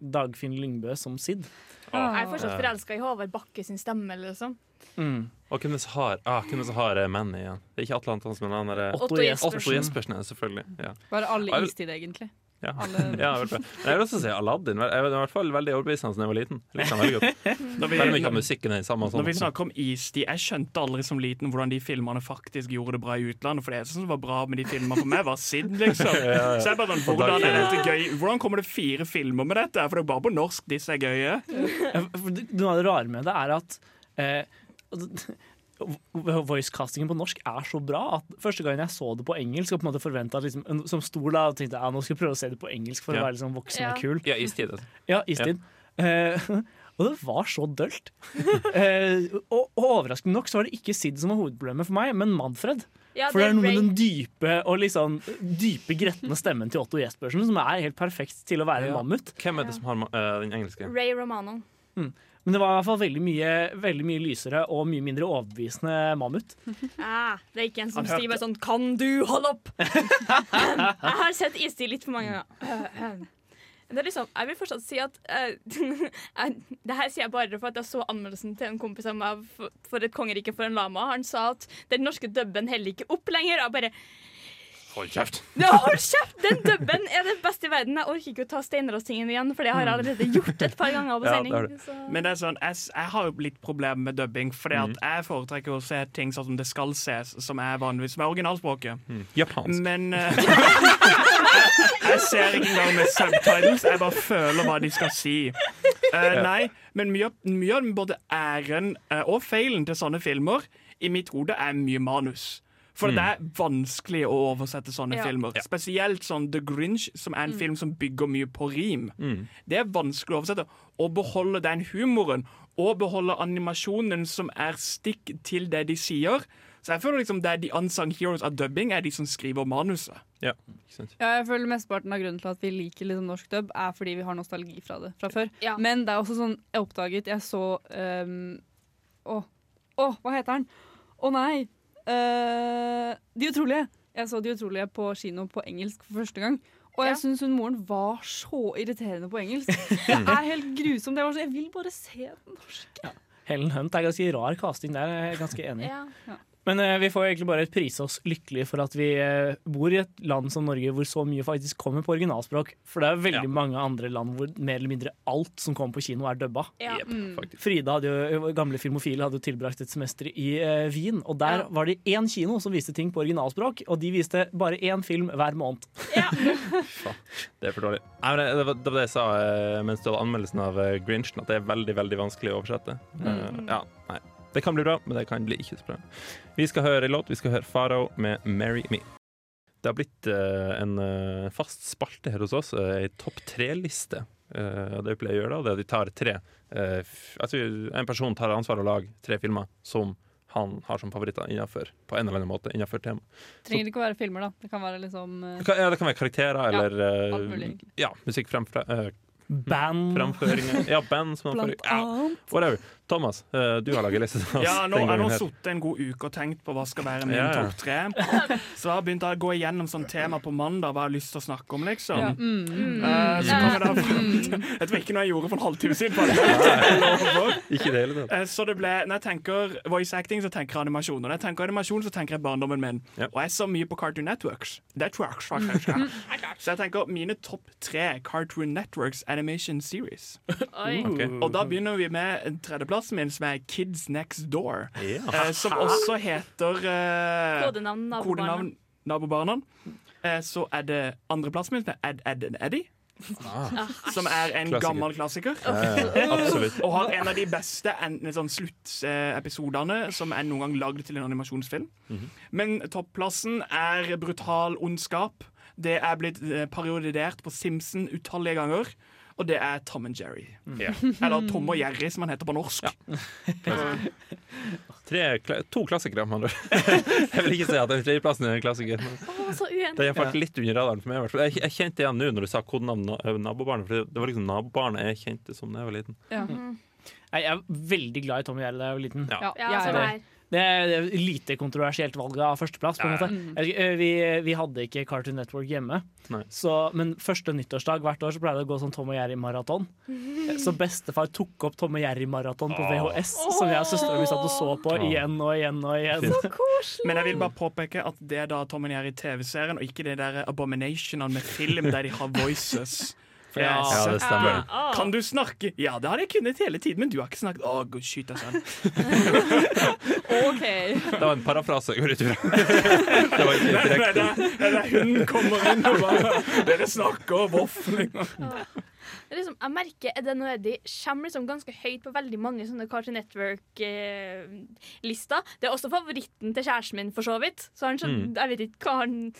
Dagfinn Lyngbø som Sid? Jeg er fortsatt forelska i Håvard Bakke sin stemme. Liksom. Mm. Og hvem har, ah, hvem det som har eh, Manny igjen? Det er ikke Atle Antonsen, men han er eh, Otto Jespersen. Otto Jespersen, selvfølgelig. Ja. Bare alle istid, egentlig. Ja. Ja, jeg vil også si Aladdin. Jeg var i hvert fall veldig overbevisende da jeg var liten. Liksom, veldig godt. Når vi, av musikken er i samme når vi sånn. snakker om istid, jeg skjønte aldri som liten hvordan de filmene faktisk gjorde det bra i utlandet. For det eneste som var bra med de filmene for meg, var Sid, liksom. Ja, ja. Så jeg bare sånn, hvordan, er dette gøy? hvordan kommer det fire filmer med dette? For det er bare på norsk disse er gøye. Det- Noe av det rare med det er at eh, Voicecastingen på norsk er så bra at første gang jeg så det på engelsk, og på en måte forventet at liksom, som stor da, tenkte jeg ja, nå skal jeg prøve å se det på engelsk for Ja. å være liksom voksen Ja. og kul. Ja, istid. Ja, istid. Eh, Og det var så dølt. uh, og, og overraskende nok så var det ikke Sid som var hovedproblemet for meg, men Manfred. Ja, For det er noe med den dype og liksom dype gretne stemmen til Otto Jespersen som er helt perfekt til å være en mammut. Hvem er det som har eh, den engelske? Ray Romano. Men det var i hvert fall veldig mye, veldig mye lysere og mye mindre overbevisende mammut. Ah, det er ikke en som Han sier bare sånn 'Kan du holde opp?' jeg har sett istid litt for mange ganger. Det er liksom, jeg vil fortsatt si at uh, Det her sier jeg bare for at jeg så anmeldelsen til en kompis av meg for, for Et kongerike for en lama. Han sa at den norske dubben heller ikke opp lenger. Og bare Hold kjeft! ja, Hold kjeft! Den dubben er det beste i verden. Jeg orker ikke å ta Steinrås-tingen igjen, for det har jeg allerede gjort et par ganger på Ja, det det så. Men det er sånn, jeg, jeg har jo litt problemer med dubbing, fordi Mm. at jeg foretrekker å se ting sånn som det skal ses, som er vanligvis som er originalspråket. Mm. Japansk. Men uh, jeg, ser ikke engang med subtitles, jeg bare føler hva de skal si. Eh, nei, men mye, mye av både æren uh, og feilen til sånne filmer i mitt hode er mye manus. For Mm. det er vanskelig å oversette sånne Ja. filmer. Ja. Spesielt sånn The Grinch, som er en film som bygger mye på rim. Det er vanskelig å oversette. Å beholde den humoren og beholde animasjonen som er stikk til det de sier. Så jeg føler liksom det er de unsung heroes av dubbing er de som skriver manuset. Ja, ikke sant. Ja, jeg føler Mesteparten av grunnen til at vi liker liksom norsk dubb, er fordi vi har nostalgi fra det fra før. Men det er også sånn jeg oppdaget Jeg så um, Å, å, hva heter den? Å nei! Eh, de utrolige. Jeg så De utrolige på kino på engelsk for første gang. Og jeg syns hun moren var så irriterende på engelsk. Det er helt grusomt. Jeg, var så, jeg vil bare se den norske. Helen Hunt er ganske rar casting der, er ganske enig. Ja. Men eh, vi får egentlig bare prise oss lykkelige for at vi eh, bor i et land som Norge hvor så mye faktisk kommer på originalspråk. For det er veldig mange andre land hvor mer eller mindre alt som kommer på kino, er dubba. Ja. Jep, Mm. faktisk. Frida, hadde jo, gamle filmofile, hadde jo tilbrakt et semester i eh, Wien. Og der var det én kino som viste ting på originalspråk, og de viste bare én film hver måned. Det er for dårlig. Nei, men det, det, var, det var det jeg sa eh, mens du hadde anmeldelsen av eh, Grinchen, at det er veldig veldig vanskelig å oversette. Eh, ja, nei. Det kan bli bra, men det kan bli ikke så bra. Vi skal høre en låt. Vi skal høre Farao med 'Marry Me'. Det har blitt eh, en eh, fast spalte her hos oss, uh, ei topp tre-liste. Eh, det vi pleier å gjøre da, det er at vi tar tre eh, altså, En person tar ansvar og lager tre filmer som han har som favoritter innenfor, på en eller annen måte innenfor temaet. Trenger ikke å være filmer, da. Det kan være liksom eh, Det kan, ja, det kan være karakterer Ja, eller eh, alt mulig, ja, musikk fremfra, eh, Band. framføringer. Ja, band som Blant ja, annet. Whatever. Thomas, eh, du har laget liste. Ja, nå har jeg sittet en god uke og tenkt på hva skal være min Ja, ja. topp tre. Så jeg har begynt å gå igjennom sånn tema på mandag, hva jeg har lyst til å snakke om, liksom. Ja. Mm. Eh, så kom jeg da til Dette var ikke noe jeg gjorde for en halvtime siden. Jeg. Ikke det hele tatt. Eh, Så det ble, når jeg tenker voice acting, så tenker jeg animasjon. Og når jeg tenker animasjon, så tenker jeg barndommen min. Og jeg så mye på Cartoon Networks. Networks faktisk. Så jeg tenker mine topp tre Cartoon Networks animation series. Oi. Ok. Og da begynner vi med tredjeplassen min, som er Kids Next Door. Ja. Eh, som også heter eh, Kodenavn Nabobarna. Kodenavn Eh, så er det andreplassen min, som er Ed, Ed and Eddie. Ah. Som er en Klassiker. gammel klassiker. Ja, ja. Og har en av de beste sånn sluttepisodene som er noen gang lagd til en animasjonsfilm. Mhm. Men topplassen er brutal ondskap. Det er blitt eh, parodiert på Simpson utallige ganger. Og det er Tom and Jerry. Ja. Eller Tom og Jerry, som han heter på norsk. Tre, kla- to klassikere, med andre ord. Jeg vil ikke si at den tredjeplassen er en klassiker. men Å, så har falt litt under radaren for meg. i hvert fall. Jeg, jeg kjente igjen nå når du sa kodenavnet na- eh, nabobarnet. For det, det var liksom nabobarnet jeg kjente som da jeg var liten. Ja. Mm. Jeg er veldig glad i Tom og Jerry da jeg var liten. Ja. Ja, Det er lite kontroversielt valg av førsteplass. på en måte. Eh, Vi, vi hadde ikke Cartoon Network hjemme, så, men første nyttårsdag hvert år så pleide det å gå sånn Tom og Jerry-maraton. Så bestefar tok opp Tom og Jerry-maraton på VHS, som jeg og søstera mi satt og så på igjen og igjen. og igjen. Fint. Men jeg vil bare påpeke at det er da Tom og Jerry-TV-serien, og ikke det der abominationene med film der de har voices. For jeg er Ja, Ja, det stemmer. Ah. Kan du snakke? Ja, det har jeg kunnet hele tiden, men du har ikke snakket. Å, oh, skyt deg selv. OK. Det var en parafrase. jeg ifra. Det var ikke Nei, nei, direkte. nei, nei, Hunden kommer inn og bare Dere snakker. Det er liksom, jeg merker Ed and Eddie kommer liksom ganske høyt på veldig mange sånne Cartoon Network-lister. det er også favoritten til kjæresten min, for så vidt. Så han sånn, Mm. Jeg vet ikke hva han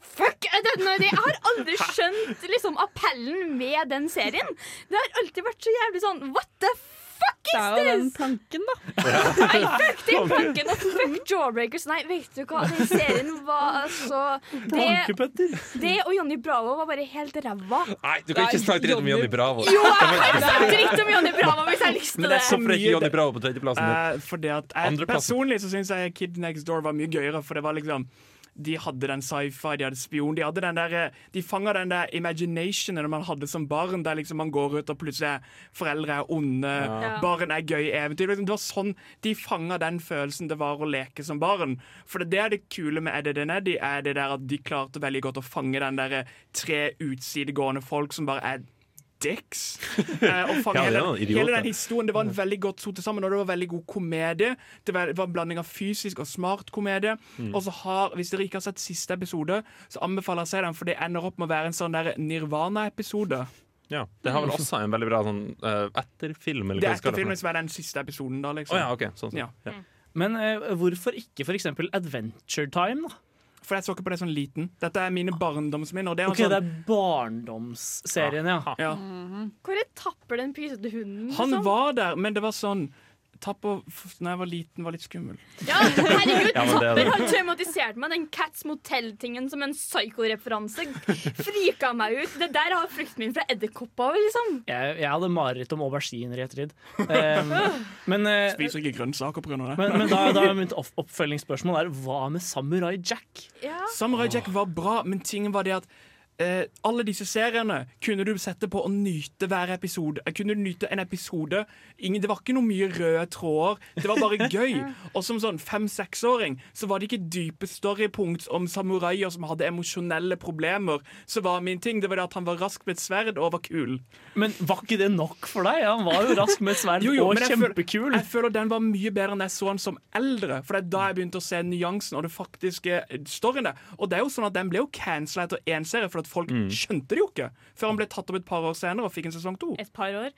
Fuck Ed and Eddie! Jeg har aldri skjønt liksom, appellen med den serien. Det har alltid vært så jævlig sånn What the fuck Det is er jo den tanken planken, da. Nei, fuck den tanken og fuck Jawbreakers. Nei, vet du hva? Den serien var altså Det, det og Johnny Bravo var bare helt ræva. Nei, du kan ikke snakke dritt om Johnny Bravo. Jo, jeg kan snakke dritt om Johnny Bravo hvis jeg har lyst Men til det er det. er så ikke Johnny Bravo på tredjeplassen? Uh, Eh, fordi at jeg, Personlig så syns jeg Kid Next Door var mye gøyere, for det var liksom de hadde den sci-fi, de hadde spion De hadde den der, eh, de fanga den der imaginationen man hadde som barn, der liksom man går ut og plutselig er foreldre er onde, Ja. barn er gøy eventyr. Liksom, det var sånn De fanga den følelsen det var å leke som barn. For det er det kule med Eddie and er det der at de klarte veldig godt å fange den der eh, tre utsidegående folk som bare er dicks. Eh, og fang Ja, hele, noen hele den historien. Det var en veldig godt sotet sammen, og det var veldig god komedie. Det var, det var en blanding av fysisk og smart komedie. Mm. Og så har, Hvis dere ikke har sett siste episode, så anbefaler jeg å se den, for det ender opp med å være en sånn der Nirvana-episode. Ja, Det har vel også en veldig bra sånn uh, etterfilm? Eller Det er etterfilm som er den siste episoden. da, liksom. oh, ja, okay. sånn, sånn. Ja. Ja. Men uh, hvorfor ikke eksempel Adventure Time, da? For jeg så ikke på det sånn liten. Dette er mine barndomsminner. Det er okay, Ok, sånn, det er barndomsserien, ja. ja. Hvor er Tapper den pysete hunden? Han liksom? var der, men det var sånn Tapper når jeg var liten, var litt skummel. Ja, herregud, Ja, er. Tapper har traumatisert meg. Den Cats Motel-tingen som en psycho-referanse frika meg ut. Det der har frykten min fra edderkopper liksom. Jeg, jeg hadde mareritt om auberginer i ettertid. Um, men, eh, Spiser ikke grønnsaker pga. det. men, men da, da er mitt oppfølgingsspørsmål er hva med Samurai Jack? Ja. Samurai Jack var bra, men tingen var det at eh, alle disse seriene kunne du sette på og nyte hver episode. Jeg kunne nyte en episode. Ingen, det var ikke noe mye røde tråder. Det var bare gøy. Og som sånn fem-seksåring så var det ikke dype storypunkt om samuraier som hadde emosjonelle problemer. Så var min ting det var det at han var rask med et sverd og var kul. Men var ikke det nok for deg? Han var jo rask med et sverd Jo, jo, og kjempekul. jeg føler-. Jeg føler den var mye bedre enn jeg så den som eldre. For det er da jeg begynte å se nyansen og det faktiske storyene. Og det er jo sånn at den ble jo cancela etter én serie, for at folk skjønte det jo ikke. Før han ble tatt opp et par år senere og fikk en sesong to. Et par år.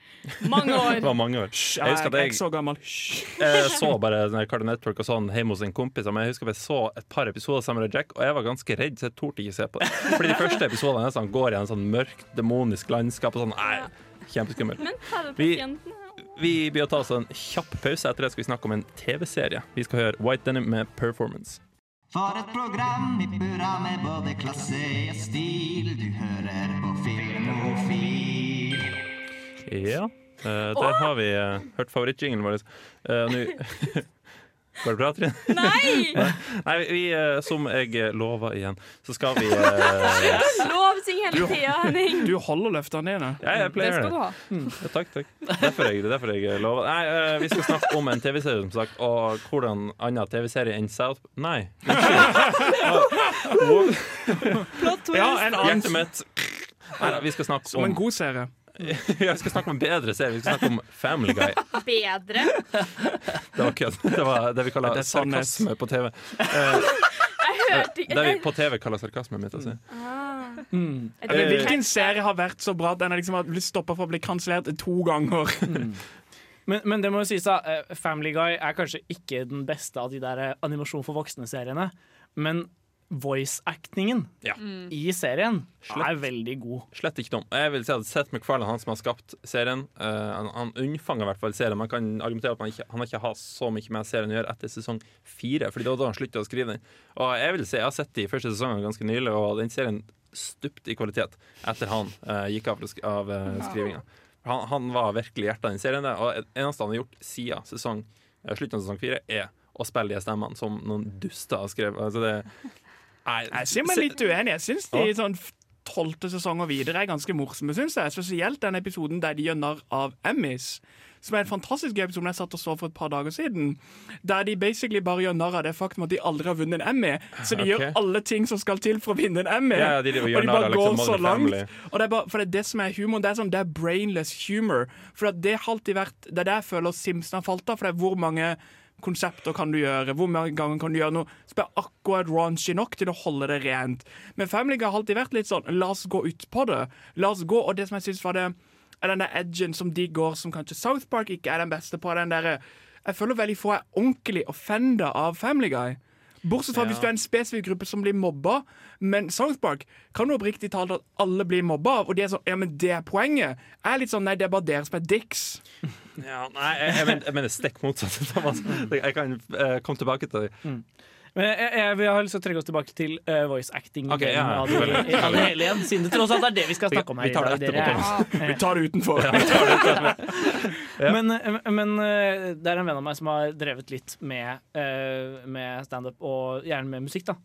Mange år. Det var mange år. Hysj, Jeg jeg, er jeg ikke så gammel. Hysj. Jeg så bare Cartoon Network og sånn hjemme hos en kompis. Men jeg husker jeg så et par episoder sammen med Jack, og jeg var ganske redd, så jeg torde ikke se på det. Fordi de første episodene sånn, går i en sånn mørkt, demonisk landskap og sånn. Nei, kjempeskummelt. Men Vi- begynner Vi blir å ta oss en kjapp pause. Etter det skal vi snakke om en TV-serie. Vi skal høre White Denim med Performance. For et program i burra med både klasse og stil. Du hører på Filmofil. Ja, uh, der har vi uh, hørt favorittjingelen vår. Uh, Går det bra, Trine? Nei! Nei, vi, eh, som jeg lova igjen, så skal vi eh, Lov ting hele tida, Henning. Du holder løftene dine. Ja, jeg Det skal du ha. Ja, takk, takk. Derfor jeg, derfor jeg lover. Nei, eh, vi skal snakke om en TV-serie, som sagt, og hvordan annen TV-serie enn South Nei. Plot twist. Ja, en annen Hjertet mitt. Nei, vi skal snakke Som en god serie. Jeg skal snakke om en bedre serie. Vi skal snakke om Family Guy. Bedre. Det var kødd. Det var det vi kaller Det er sarkasme på TV. Eh, Jeg hørte ikke det vi på TV kaller sarkasme, mitt Altså. Ah. Mm. Men tror- hvilken serie har vært så bra at den har liksom blitt stoppa for å bli kansellert to ganger? Men, men det må jo sies da, eh, Family Guy er kanskje ikke den beste av de der eh, animasjon for voksne-seriene, men voice-actingen Ja. i serien Slett. er veldig god. Slett ikke dum. Jeg vil si at Seth MacFarlane, han som har skapt serien, uh, han, han unnfanger i hvert fall serien. Man kan argumentere at man ikke, han har ikke har så mye med serien å gjøre etter sesong fire, Fordi det var da han sluttet å skrive den. Og jeg vil si, jeg har sett de første sesongene ganske nylig, og den serien stupte i kvalitet etter han uh, gikk av, av uh, skrivinga. Han, han var virkelig hjertet i den serien, der, og det eneste han har gjort siden sesong, eh, slutten av sesong fire, er å spille de stemmene som noen duster har skrevet. Altså det, Jeg sier meg litt uenig. Jeg syns de sånn tolvte sesong og videre er ganske morsomme. Synes jeg. Spesielt den episoden der de gjør narr av Emmys. Som er en fantastisk gøy episode jeg satt og så for et par dager siden. Der de basically bare gjør narr av det faktum at de aldri har vunnet en Emmy. Så de okay. gjør alle ting som skal til for å vinne en Emmy. Ja, de, de og de bare av går liksom så langt. Og det er bare, for det er det som er humor. Det er, sånn, det er brainless humor. For det har alltid vært Det er det jeg føler Simpson har falt av. For det er hvor mange konsepter kan du gjøre? Hvor mange ganger kan du gjøre noe som er akkurat raunchy nok til å holde det rent? Men Family Guy har alltid vært litt sånn la oss gå ut på det. La oss gå, Og det som jeg syns var det er den der edgen som de går, som kanskje South Park ikke er den beste på. den der, Jeg føler veldig få er ordentlig offenda av Family Guy. Bortsett fra Ja. hvis du er en spesifikk gruppe som blir mobba. Men South Park kan jo oppriktig talt at alle blir mobba, og de er sånn Ja, men det er poenget. Jeg er litt sånn Nei, det er bare dere som er dicks. Ja, nei, jeg, jeg, mener, jeg mener stikk motsatt. Thomas. Jeg kan eh, komme tilbake til det. Men jeg, jeg, vi har lyst til å trekke oss tilbake til uh, voice acting. Okay, ja, ja. av det, av det hele igjen, siden det tross alt er det vi skal snakke om her. Vi tar det i dag, etterpå, dere. Vi tar det utenfor. Men, eh, men eh, det er en venn av meg som har drevet litt med, uh, med standup, og gjerne med musikk. da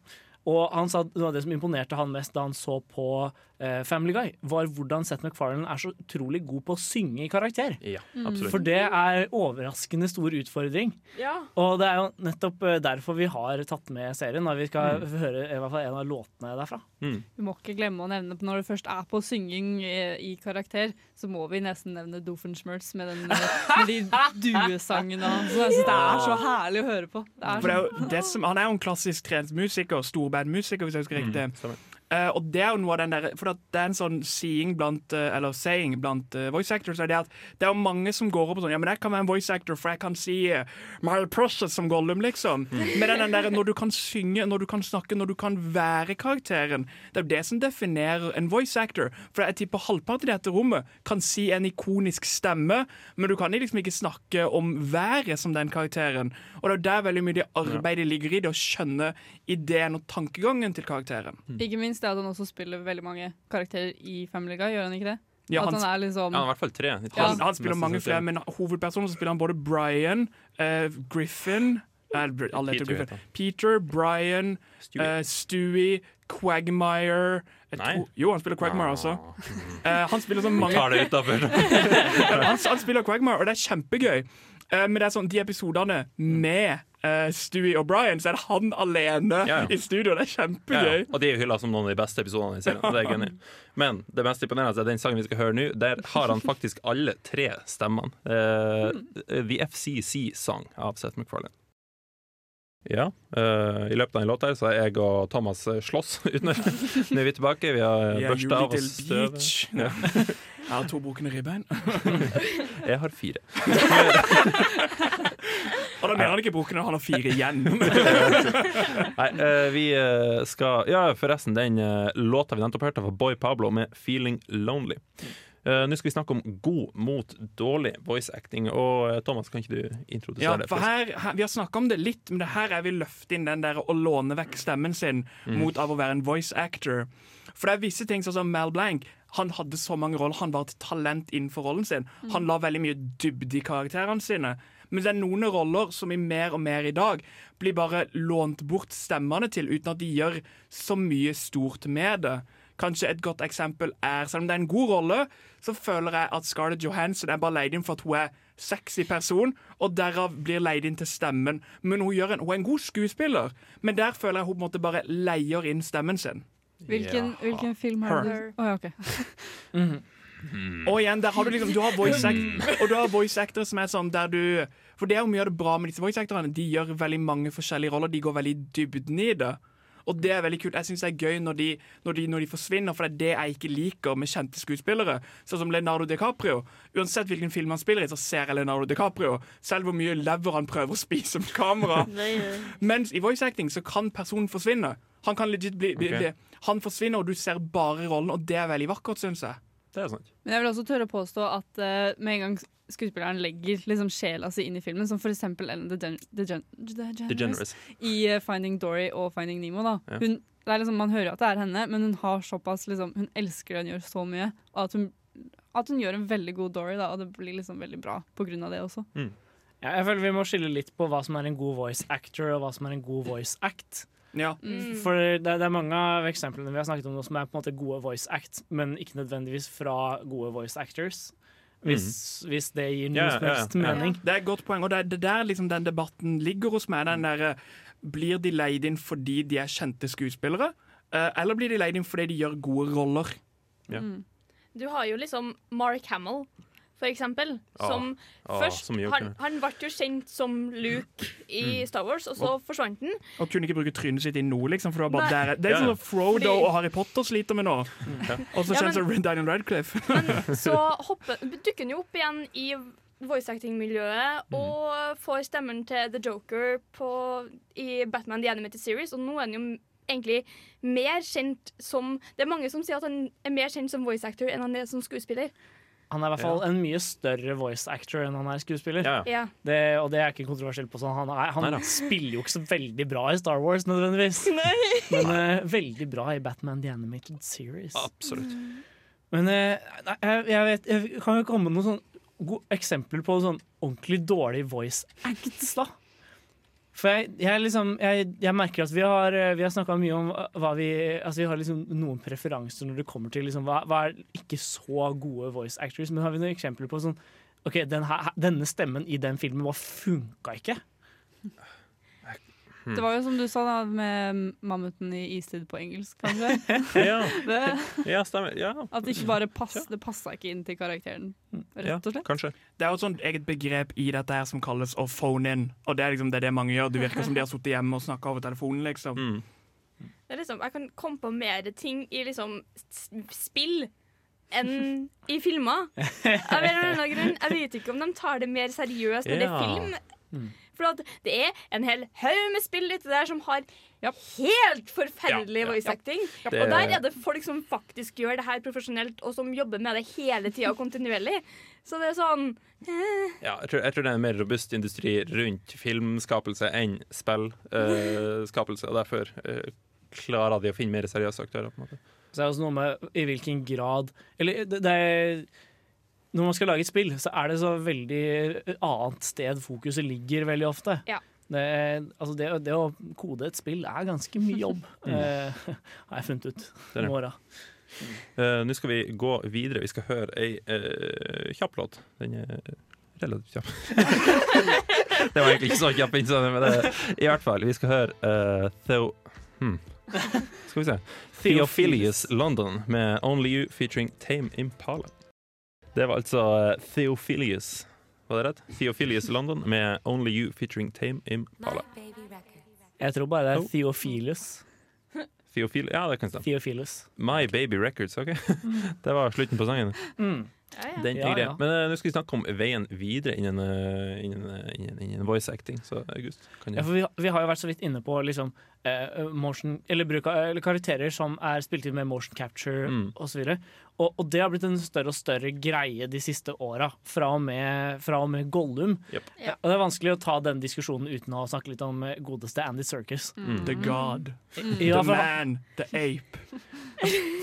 og han sa noe av det som imponerte han mest da han så på eh, Family Guy, var hvordan Seth MacFarlane er så utrolig god på å synge i karakter. Ja, Mm. absolutt. For det er overraskende stor utfordring. Ja. Og det er jo nettopp eh, derfor vi har tatt med serien. og vi skal Mm. høre i hvert fall en av låtene derfra. Vi må ikke glemme å nevne Når det først er på synging i, i karakter, så må vi nesten nevne Doofenshmirtz med, den, med de duesangene hans. Jeg det er så herlig å høre på. Det er For det er jo det som, han er jo en klassisk trent musiker, storbandmusiker, hvis jeg husker riktig. stemmer. Eh, og det er jo noe av den der, for det er en sånn seeing blant, uh, eller saying blant uh, voice actors, er det at det er jo mange som går opp og sånn, ja, men jeg kan være en voice actor, for jeg kan si My process som Gollum, liksom. Men det er den der, når du kan synge, når du kan snakke, når du kan være karakteren, det er jo det som definerer en voice actor. For jeg tipper halvparten i dette rommet kan si en ikonisk stemme, men du kan liksom ikke snakke om været som den karakteren. Og det er der veldig mye arbeidet ligger i det, å skjønne ideen og tankegangen til karakteren. ikke minst det at han også spiller veldig mange karakterer i Family Guy, gjør han ikke det? Ja, at han han er liksom Ja, i hvert fall tre. Han, han spiller mange flere, men hovedpersonen så spiller han både Brian, uh, Griffin uh, Peter Griffin. Peter, Brian, Stewie. uh, Stewie, Quagmire Nei. tror- Jo, han spiller Quagmire også. Uh, han spiller så mange Tar det han, han spiller Quagmire, og det er kjempegøy. Uh, men det er sånn, de episodene med eh, Stewie O'Brien, så er det han alene Ja, ja. i studio. Det er kjempegøy. ja. Og de er jo hylla som noen av de beste episodene i serien. Det er gøy. Men det mest imponerende er den sangen vi skal høre nå. Der har han faktisk alle tre stemmene. Uh, The FCC Song av Seth MacFarlane. Ja, Uh, I løpet av en låt her så har jeg og Thomas slåss uten Nå er vi tilbake. Vi har børsta av oss støvet. Ja. Jeg har to brukne ribbein. Jeg har fire. Og har mer han ikke brukne, han har fire igjen. Nei, eh, vi eh, skal Ja, forresten, den eh, låta vi nettopp hørte, var Boy Pablo med 'Feeling Lonely'. Uh, Nå skal vi snakke om god mot dårlig voice acting. Og Thomas, kan ikke du introdusere Ja, det? for her, her, Vi har snakka om det litt, men det her er vi løfte inn den der å låne vekk stemmen sin Mm. mot av å være en voice actor. For det er visse ting sånn som Mal Blanc. Han hadde så mange roller, han var et talent innenfor rollen sin. Han la veldig mye dybde i karakterene sine. Men det er noen roller som i mer og mer i dag blir bare lånt bort stemmene til, uten at de gjør så mye stort med det. Kanskje et godt eksempel er Selv om det er en god rolle, så føler jeg at Scarlett Johansson er bare leid inn for at hun er sexy person, og derav blir leid inn til stemmen. Men hun, gjør en, hun er en god skuespiller, men der føler jeg hun på en måte bare leier inn stemmen sin. Hvilken, hvilken film har du? Her. Oh, ja, ok. Og igjen, der har du liksom Du har voice act, og du har voice actor som er sånn der du For det er jo mye av det bra med disse voice actorene. De gjør veldig mange forskjellige roller. De går veldig i dybden i det. Og det er veldig kult. Jeg syns det er gøy når de, når, de, når de forsvinner, for det er det jeg ikke liker med kjente skuespillere. Sånn som Leonardo DiCaprio. Uansett hvilken film han spiller i, så ser jeg Leonardo DiCaprio. Selv hvor mye lever han prøver å spise med kamera. Mens i voice acting så kan personen forsvinne. Han kan legit bli, bli, bli Han forsvinner, og du ser bare rollen, og det er veldig vakkert, syns jeg. Det er sant. Men jeg vil også tørre å påstå at uh, med en gang skuespilleren legger liksom sjela si inn i filmen, som for eksempel Ellen DeGen DeGen DeGeneres DeGeneres. i uh, Finding Dory og Finding Nemo. da. Ja. Hun, det er liksom, man hører at det er henne, men hun har såpass liksom, Hun elsker det hun gjør så mye, og at hun, at hun gjør en veldig god Dory, da, og det blir liksom veldig bra av det også. Ja, jeg føler Vi må skille litt på hva som er en god voice actor og hva som er en god voice act. Ja. For det, det er mange av eksemplene vi har snakket om nå som er på en måte gode voice act, men ikke nødvendigvis fra gode voice actors. Hvis, hvis det gir noe som helst mening. Det er et godt poeng, og det er det der liksom den debatten ligger hos meg. Den der, eh, blir de leid inn fordi de er kjente skuespillere, eh, eller blir de leid inn fordi de gjør gode roller? Ja. Du har jo liksom Mark Hamill, for eksempel. Ah, Som ah, først som han, han ble jo kjent som Luke i Mm. Star Wars, og så forsvant han. Og kunne ikke bruke trynet sitt i noe, liksom. For det var bare Nei. der. Det er Ja, sånn ja. som Frodo Fordi- og Harry Potter sliter med nå. Og så Ja, kjennes men- det Daniel Radcliffe. Så hopper, dukker han jo opp igjen i voice acting-miljøet Mm. og får stemmen til The Joker på, i Batman The Animated Series, og nå er han jo egentlig mer kjent som Det er mange som sier at han er mer kjent som voice actor enn han er som skuespiller. Han er i hvert fall en mye større voice actor enn han er skuespiller. Ja, ja. Ja. Det, og det er ikke kontroversielt på sånn. Han, er, han Nei, spiller jo ikke så veldig bra i Star Wars nødvendigvis. Men uh, veldig bra i Batman The Animated Series. Absolutt. Men uh, jeg, jeg vet Jeg kan jo komme med noen sånn gode eksempler på sånn ordentlig dårlig voice acts, da. For jeg, jeg liksom jeg, jeg merker at vi har, eh, vi har snakka mye om hva vi Altså vi har liksom noen preferanser når det kommer til liksom hva, hva er ikke så gode voice actors, men har vi noen eksempler på sånn OK, den her, denne stemmen i den filmen bare funka ikke. Det var jo som du sa da, med mammuten i istid på engelsk, kanskje. Ja, Det, ja stemmer. Ja, at det ikke bare pass, det passa ikke inn til karakteren, rett og slett. kanskje. Det er jo et sånt eget begrep i dette her som kalles å phone in. Og det er liksom det, er det mange gjør. Det virker som de har sittet hjemme og snakka over telefonen, liksom. Mm. Det er liksom, jeg kan komme på mer ting i liksom spill enn i filmer. Av en eller annen grunn. Jeg vet ikke om de tar det mer seriøst når det er Ja. film. For at det er en hel haug med spill ute der som har helt forferdelig Ja, ja. voice acting. Og der er det folk som faktisk gjør det her profesjonelt, og som jobber med det hele tida kontinuerlig. Så det er sånn eh, Ja, jeg tror, jeg tror det er en mer robust industri rundt filmskapelse enn spillskapelse, og derfor eh, klarer de å finne mer seriøse aktører. på en måte. Så det er også noe med i hvilken grad Eller det, det er Når man skal lage et spill, så er det så veldig annet sted fokuset ligger veldig ofte. Ja. Det, altså det, det å kode et spill er ganske mye jobb, eh, har jeg funnet ut. I åra. Uh, Nå skal vi gå videre. Vi skal høre ei uh, kjapp låt. Den er relativt kjapp. det var egentlig ikke så kjapp innsending, men det, i hvert fall. Vi skal høre uh, Theo... Hmm. Skal vi se. Theophilus London med Only You featuring Tame Impala. Det var altså Theophilius. Var det rett? Theophilius London med Only You featuring Tame Impala. Jeg tror bare det er Oh. Theophilus. Theophil ja, det kan stemme. Theophilus. My Baby Records, OK? Det var slutten på sangen. Mm. ja, ja. Den Ja, ja. Men uh, nå skal vi snakke om veien videre innen, uh, innen, eh, innen, innen voice acting. Så August, kan du Ja, for vi, vi har jo vært så vidt inne på liksom, eh, motion, eller bruk av eller karakterer som er spilt inn med motion capture Mm. osv. Og, og det har blitt en større og større greie de siste åra, fra, fra og med Gollum. Yep. Ja. Og det er vanskelig å ta den diskusjonen uten å snakke litt om eh, godeste Andy Circus. Mm. The God. Ja, The man. The ape.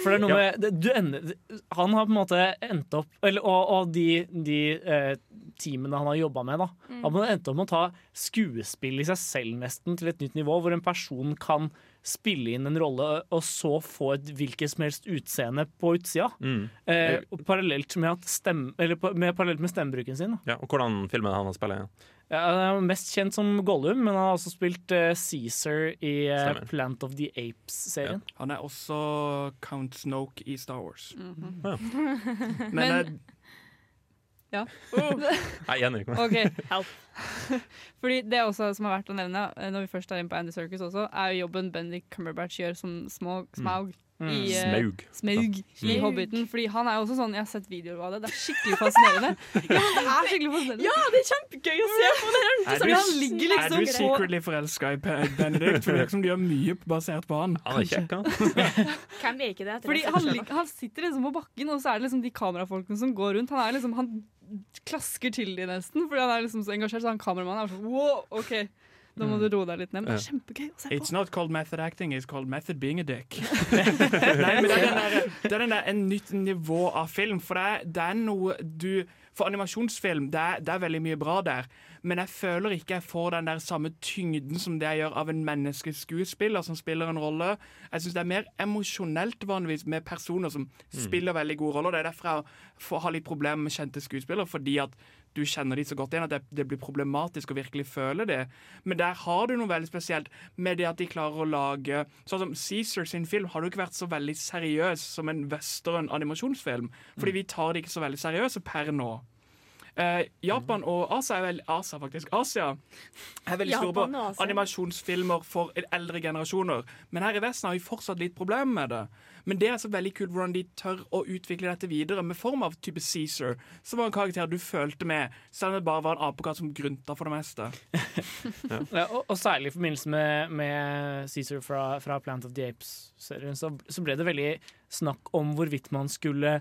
for det er noe med det, du ender, Han har på en måte endt opp eller, Og, og de, de eh, teamene han har jobba med, da, har på en måte endt opp med å ta skuespill i seg selv nesten til et nytt nivå, hvor en person kan spille inn en rolle og så få et hvilket som helst utseende på utsida. Mm. Eh, parallelt med, at stemme, eller med, parallelt med stemmebruken sin. Ja, og hvordan filmen han har spilt Ja. Ja, han er mest kjent som Gollum, men han har også spilt uh, Caesar i uh, Plant of the Apes-serien. Han er også Count Snoke i Star Wars. Mhm. Ja. Men, Men- eh, Nei, enig. Okay. help. Fordi det også som er verdt å nevne, eh, når vi først er inne på Andy Circus også, er jo jobben Bendik Cumberbatch gjør som Smog, Smaug i uh, Smaug. Smaug i Mm. Hobbiten. Fordi han er jo også sånn Jeg har sett videoer av det. Det er skikkelig fascinerende. Ja, det er skikkelig fascinerende. ja, det er kjempegøy å se på! Det er er du, han ligger er liksom du secretly forelska i Benedict? For det virker som de gjør mye basert på han. Han er kjekk, han. Hvem er ikke det? Fordi han, han sitter liksom på bakken, og så er det liksom de kamerafolkene som går rundt. Han er liksom Han klasker til de nesten, fordi han er liksom så engasjert. Så han kameramannen er sånn wow, OK, nå må du roe deg litt ned. Men det er kjempegøy å se It's not called method acting, it's called method being a dick. Nei, men det er, den der, det er den der, en nytt nivå av film. For det er, det er noe du For animasjonsfilm, det er, det er veldig mye bra der. Men jeg føler ikke jeg får den der samme tyngden som det jeg gjør av en menneskeskuespiller som spiller en rolle. Jeg syns det er mer emosjonelt vanligvis med personer som spiller veldig gode roller. Det er derfor jeg får, har litt problemer med kjente skuespillere, fordi at du kjenner de så godt igjen at det, det blir problematisk å virkelig føle det. Men der har du noe veldig spesielt med det at de klarer å lage Sånn som Caesar sin film har jo ikke vært så veldig seriøs som en western animasjonsfilm. Fordi vi tar det ikke så veldig seriøse per nå. Eh, Japan og Asia er veldig Asia, faktisk. Asia er veldig store Japan på animasjonsfilmer for eldre generasjoner. Men her i Vesten har vi fortsatt litt problemer med det. Men det er så veldig kult hvordan de tør å utvikle dette videre med form av type Caesar, som var en karakter du følte med, selv om det bare var en apekatt som grynta for det meste. Ja, og, og særlig i forbindelse med, med Caesar fra, fra Plant of the Apes-serien, så, så ble det veldig snakk om hvorvidt man skulle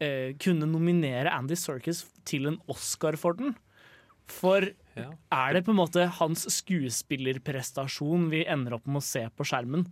eh, kunne nominere Andy Serkis til en Oscar for den. For Ja. er det på en måte hans skuespillerprestasjon vi ender opp med å se på skjermen?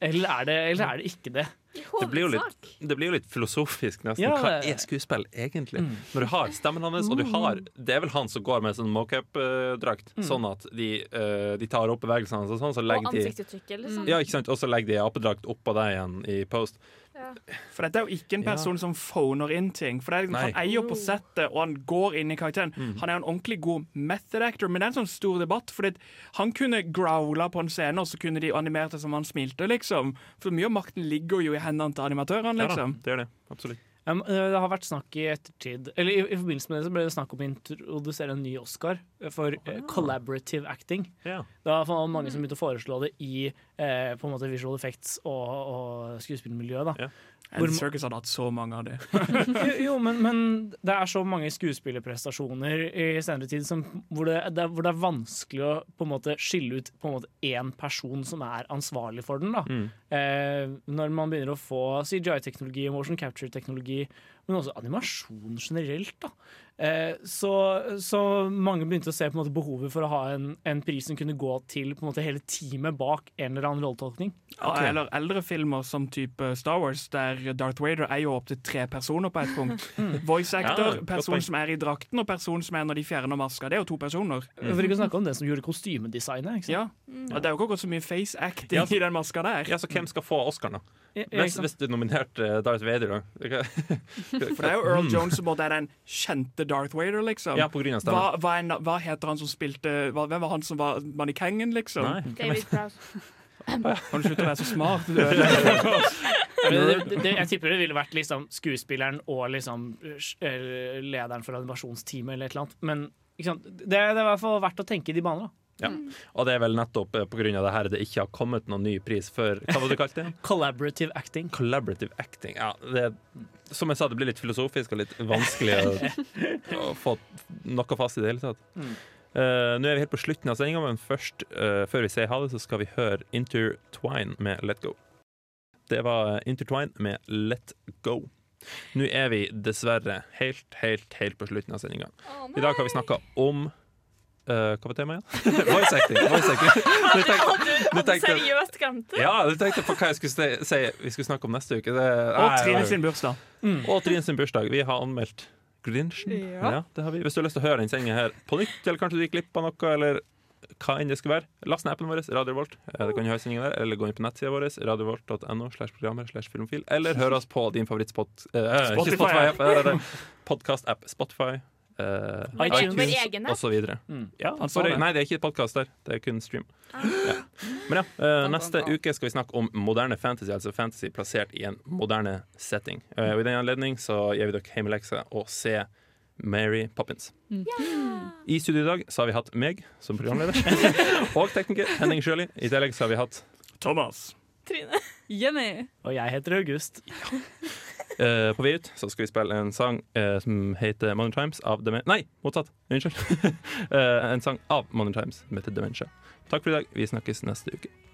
Eller er det, eller er det ikke det? Det blir, jo litt, det blir jo litt filosofisk, nesten. Ja, Hva er skuespill egentlig? Mm. Når du har stemmen hans, og du har Det er vel han som går med sånn mocup-drakt, Mm. sånn at de, uh, de tar opp bevegelsene hans og sånn, så Og legger de ansiktsuttrykket, liksom. Ja, ikke sant? Og så legger de apedrakt oppå deg igjen i post. Ja. For dette er jo ikke en Ja. person som phoner inn ting. For det er, liksom- Han eier på settet, og han går inn i karakteren. Mm. Han er en ordentlig god method actor, men det er en sånn stor debatt. Fordi han kunne growla på en scene, og så kunne de animert det som han smilte, liksom. For mye av makten ligger jo i hendene til animatørene, Ja da, liksom. det gjør det. Absolutt. Um, det har vært snakk i ettertid Eller i, i forbindelse med det så ble det snakk om å introdusere en ny Oscar for eh, collaborative acting. Ja. Det var mange som begynte å foreslå det i eh, på en måte visual effects og, og skuespillmiljøet. da. Ja. Hvor- Circus hadde hatt så mange av de. jo, jo men, men det er så mange skuespillerprestasjoner i senere tid som, hvor, det, det, hvor det er vanskelig å på en måte skille ut på en måte én person som er ansvarlig for den. da. Mm. Eh, når man begynner å få CGI-teknologi og motion capture-teknologi, men også animasjon generelt. da. Eh, så, så mange begynte å se på en måte behovet for å ha en, en pris som kunne gå til på en måte hele teamet bak en eller annen rolletolkning. Okay. Eller eldre filmer som type Star Wars, der Darth Vader er jo opptil tre personer på et punkt. Voice actor, person som er i drakten, og person som er når de fjerner maska. Det er jo to personer. For ikke å snakke om den som gjorde kostymedesignet. ikke sant? Ja. ja Det er jo ikke gått så mye face acting Ja. i den maska der. Ja, så hvem skal få Oscar, da? Ja, ja, Hvis, hvis du nominerte eh, Darth Vader, da. For det er jo Earl Jones som både er den kjente Darth Vader, liksom. Ja, på grunn av hva, hva, er, hva heter han som spilte hva, Hvem var han som var mannekengen, liksom? Nei, David Prowse. Kan du slutte å være så smart? Du er- det, det, det, jeg tipper det ville vært liksom skuespilleren og liksom eh, lederen for animasjonsteamet eller et eller annet. Men ikke sant? Det, det er i hvert fall verdt å tenke i de baner. da. Ja. Og det er vel nettopp pga. på grunn av det her det ikke har kommet noen ny pris før Hva var det du kalte det? Collaborative acting. Collaborative acting. Ja, det, som jeg sa, det blir litt filosofisk og litt vanskelig å, å få noe fast i det hele tatt. Mm. Uh, nå er vi helt på slutten av sendinga, men først, uh, før vi sier ha det, så skal vi høre Intertwine med Let Go. Det var Intertwine med Let Go. Nå er vi dessverre helt, helt, helt på slutten av sendinga. I dag har vi snakka om eh, Hva var temaet igjen? voice acting. Voice acting. Nå tenkte- nå Hadde tenkte- seriøst glemt det. ja, du tenkte på hva jeg skulle si, vi skulle snakke om neste uke. Det, Og Trine sin bursdag. Og Trine sin bursdag. Vi har anmeldt Grinchen. Ja. det har vi. Hvis du har lyst til å høre den sendinga her på nytt, eller kanskje du gikk glipp av noe, eller hva enn det skulle være, last ned appen vår, Radio Revolt. Eh, Det kan høre sendingen der, eller gå inn på nettsida vår, radiorevolt.no slash programmer slash filmfil, eller hør oss på din favorittspot... Eh, ikke Spotify. Spotify-app, podkast-app Spotify. Eh, iTunes, iTunes. egen videre. Mm. Ja, Han for, nei, det er ikke podkast der. Det er kun stream. Ja. Men ja, uh, neste uke skal vi snakke om moderne fantasy, altså fantasy plassert i en moderne setting. Uh, og I den anledning så gir vi dere hjemmelekse og se Mary Poppins. I studio i dag så har vi hatt meg som programleder og tekniker Henning Sjøli. I tillegg så har vi hatt Thomas. Trine. Jenny. Og jeg heter August. Eh, på Virut ut så skal vi spille en sang uh, som heter Modern Times av Demen... Nei, motsatt. Unnskyld. uh, en sang av Modern Times som heter Dementia. Takk for i dag. Vi snakkes neste uke.